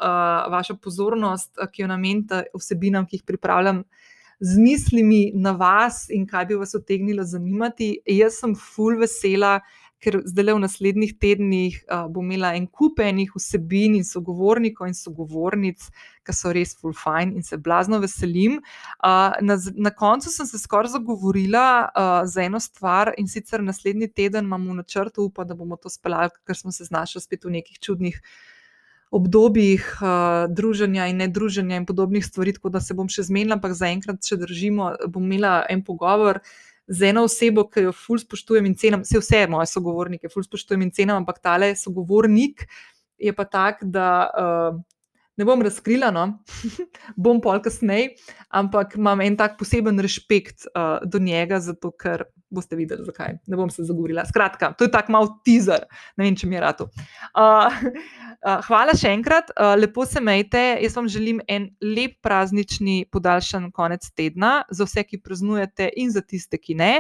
vašo pozornost, uh, ki jo namenite vsebinam, ki jih pripravljam z mislimi na vas in kaj bi vas utegnilo zanimati. Jaz sem ful vesela, ker zdaj v naslednjih tednih uh, bom imela en kup enih vsebin in sogovornikov in sogovornic, ki so res full fine in se blazno veselim. Uh, na, na koncu sem se skoraj zagovorila uh, za eno stvar in sicer naslednji teden imamo v načrtu, upam, da bomo to speljali, ker smo se znašli spet v nekih čudnih obdobjih uh, druženja in nedruženja in podobnih stvari, tako da se bom še zmenila, ampak zaenkrat, če držimo, bom imela en pogovor. Z eno osebo, ki jo ful spoštujem in cenim, vse, vse moje sogovornike ful spoštujem in cenim, ampak tale sogovornik je pa tak, da uh, ne bom razkrila, no, bom pol kasneje, ampak imam en tak poseben respekt uh, do njega, zato ker boste videli, zakaj. Ne bom se zagovorila. Skratka, to je tak mal teaser, ne vem, če mi je rado. Uh, uh, hvala še enkrat, uh, lepo se majte. Jaz vam želim en lep praznični podaljšan konec tedna za vse, ki praznujete in za tiste, ki ne.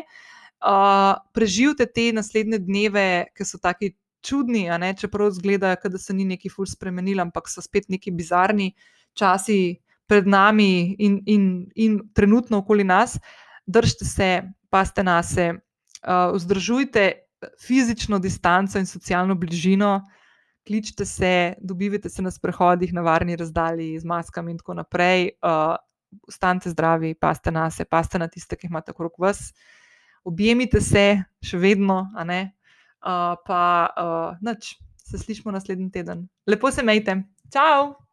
Uh, preživite te naslednje dneve, ki so taki čudni, ne, čeprav zgleda, da se ni neki ful spremenil, ampak so spet neki bizarni časi pred nami in, in, in trenutno okoli nas. Držite se, paste na se, uh, vzdržujte fizično distanco in socialno bližino, kličite se, dobivite se na sprehodih, na varni razdalji z maskami in tako naprej. Uh, Ostanite zdravi, paste na se, paste na tiste, ki jih imate okrog vas. Objemite se, še vedno, a ne. Uh, pa uh, noč, se slišmo naslednji teden. Lepo se majte. Ciao!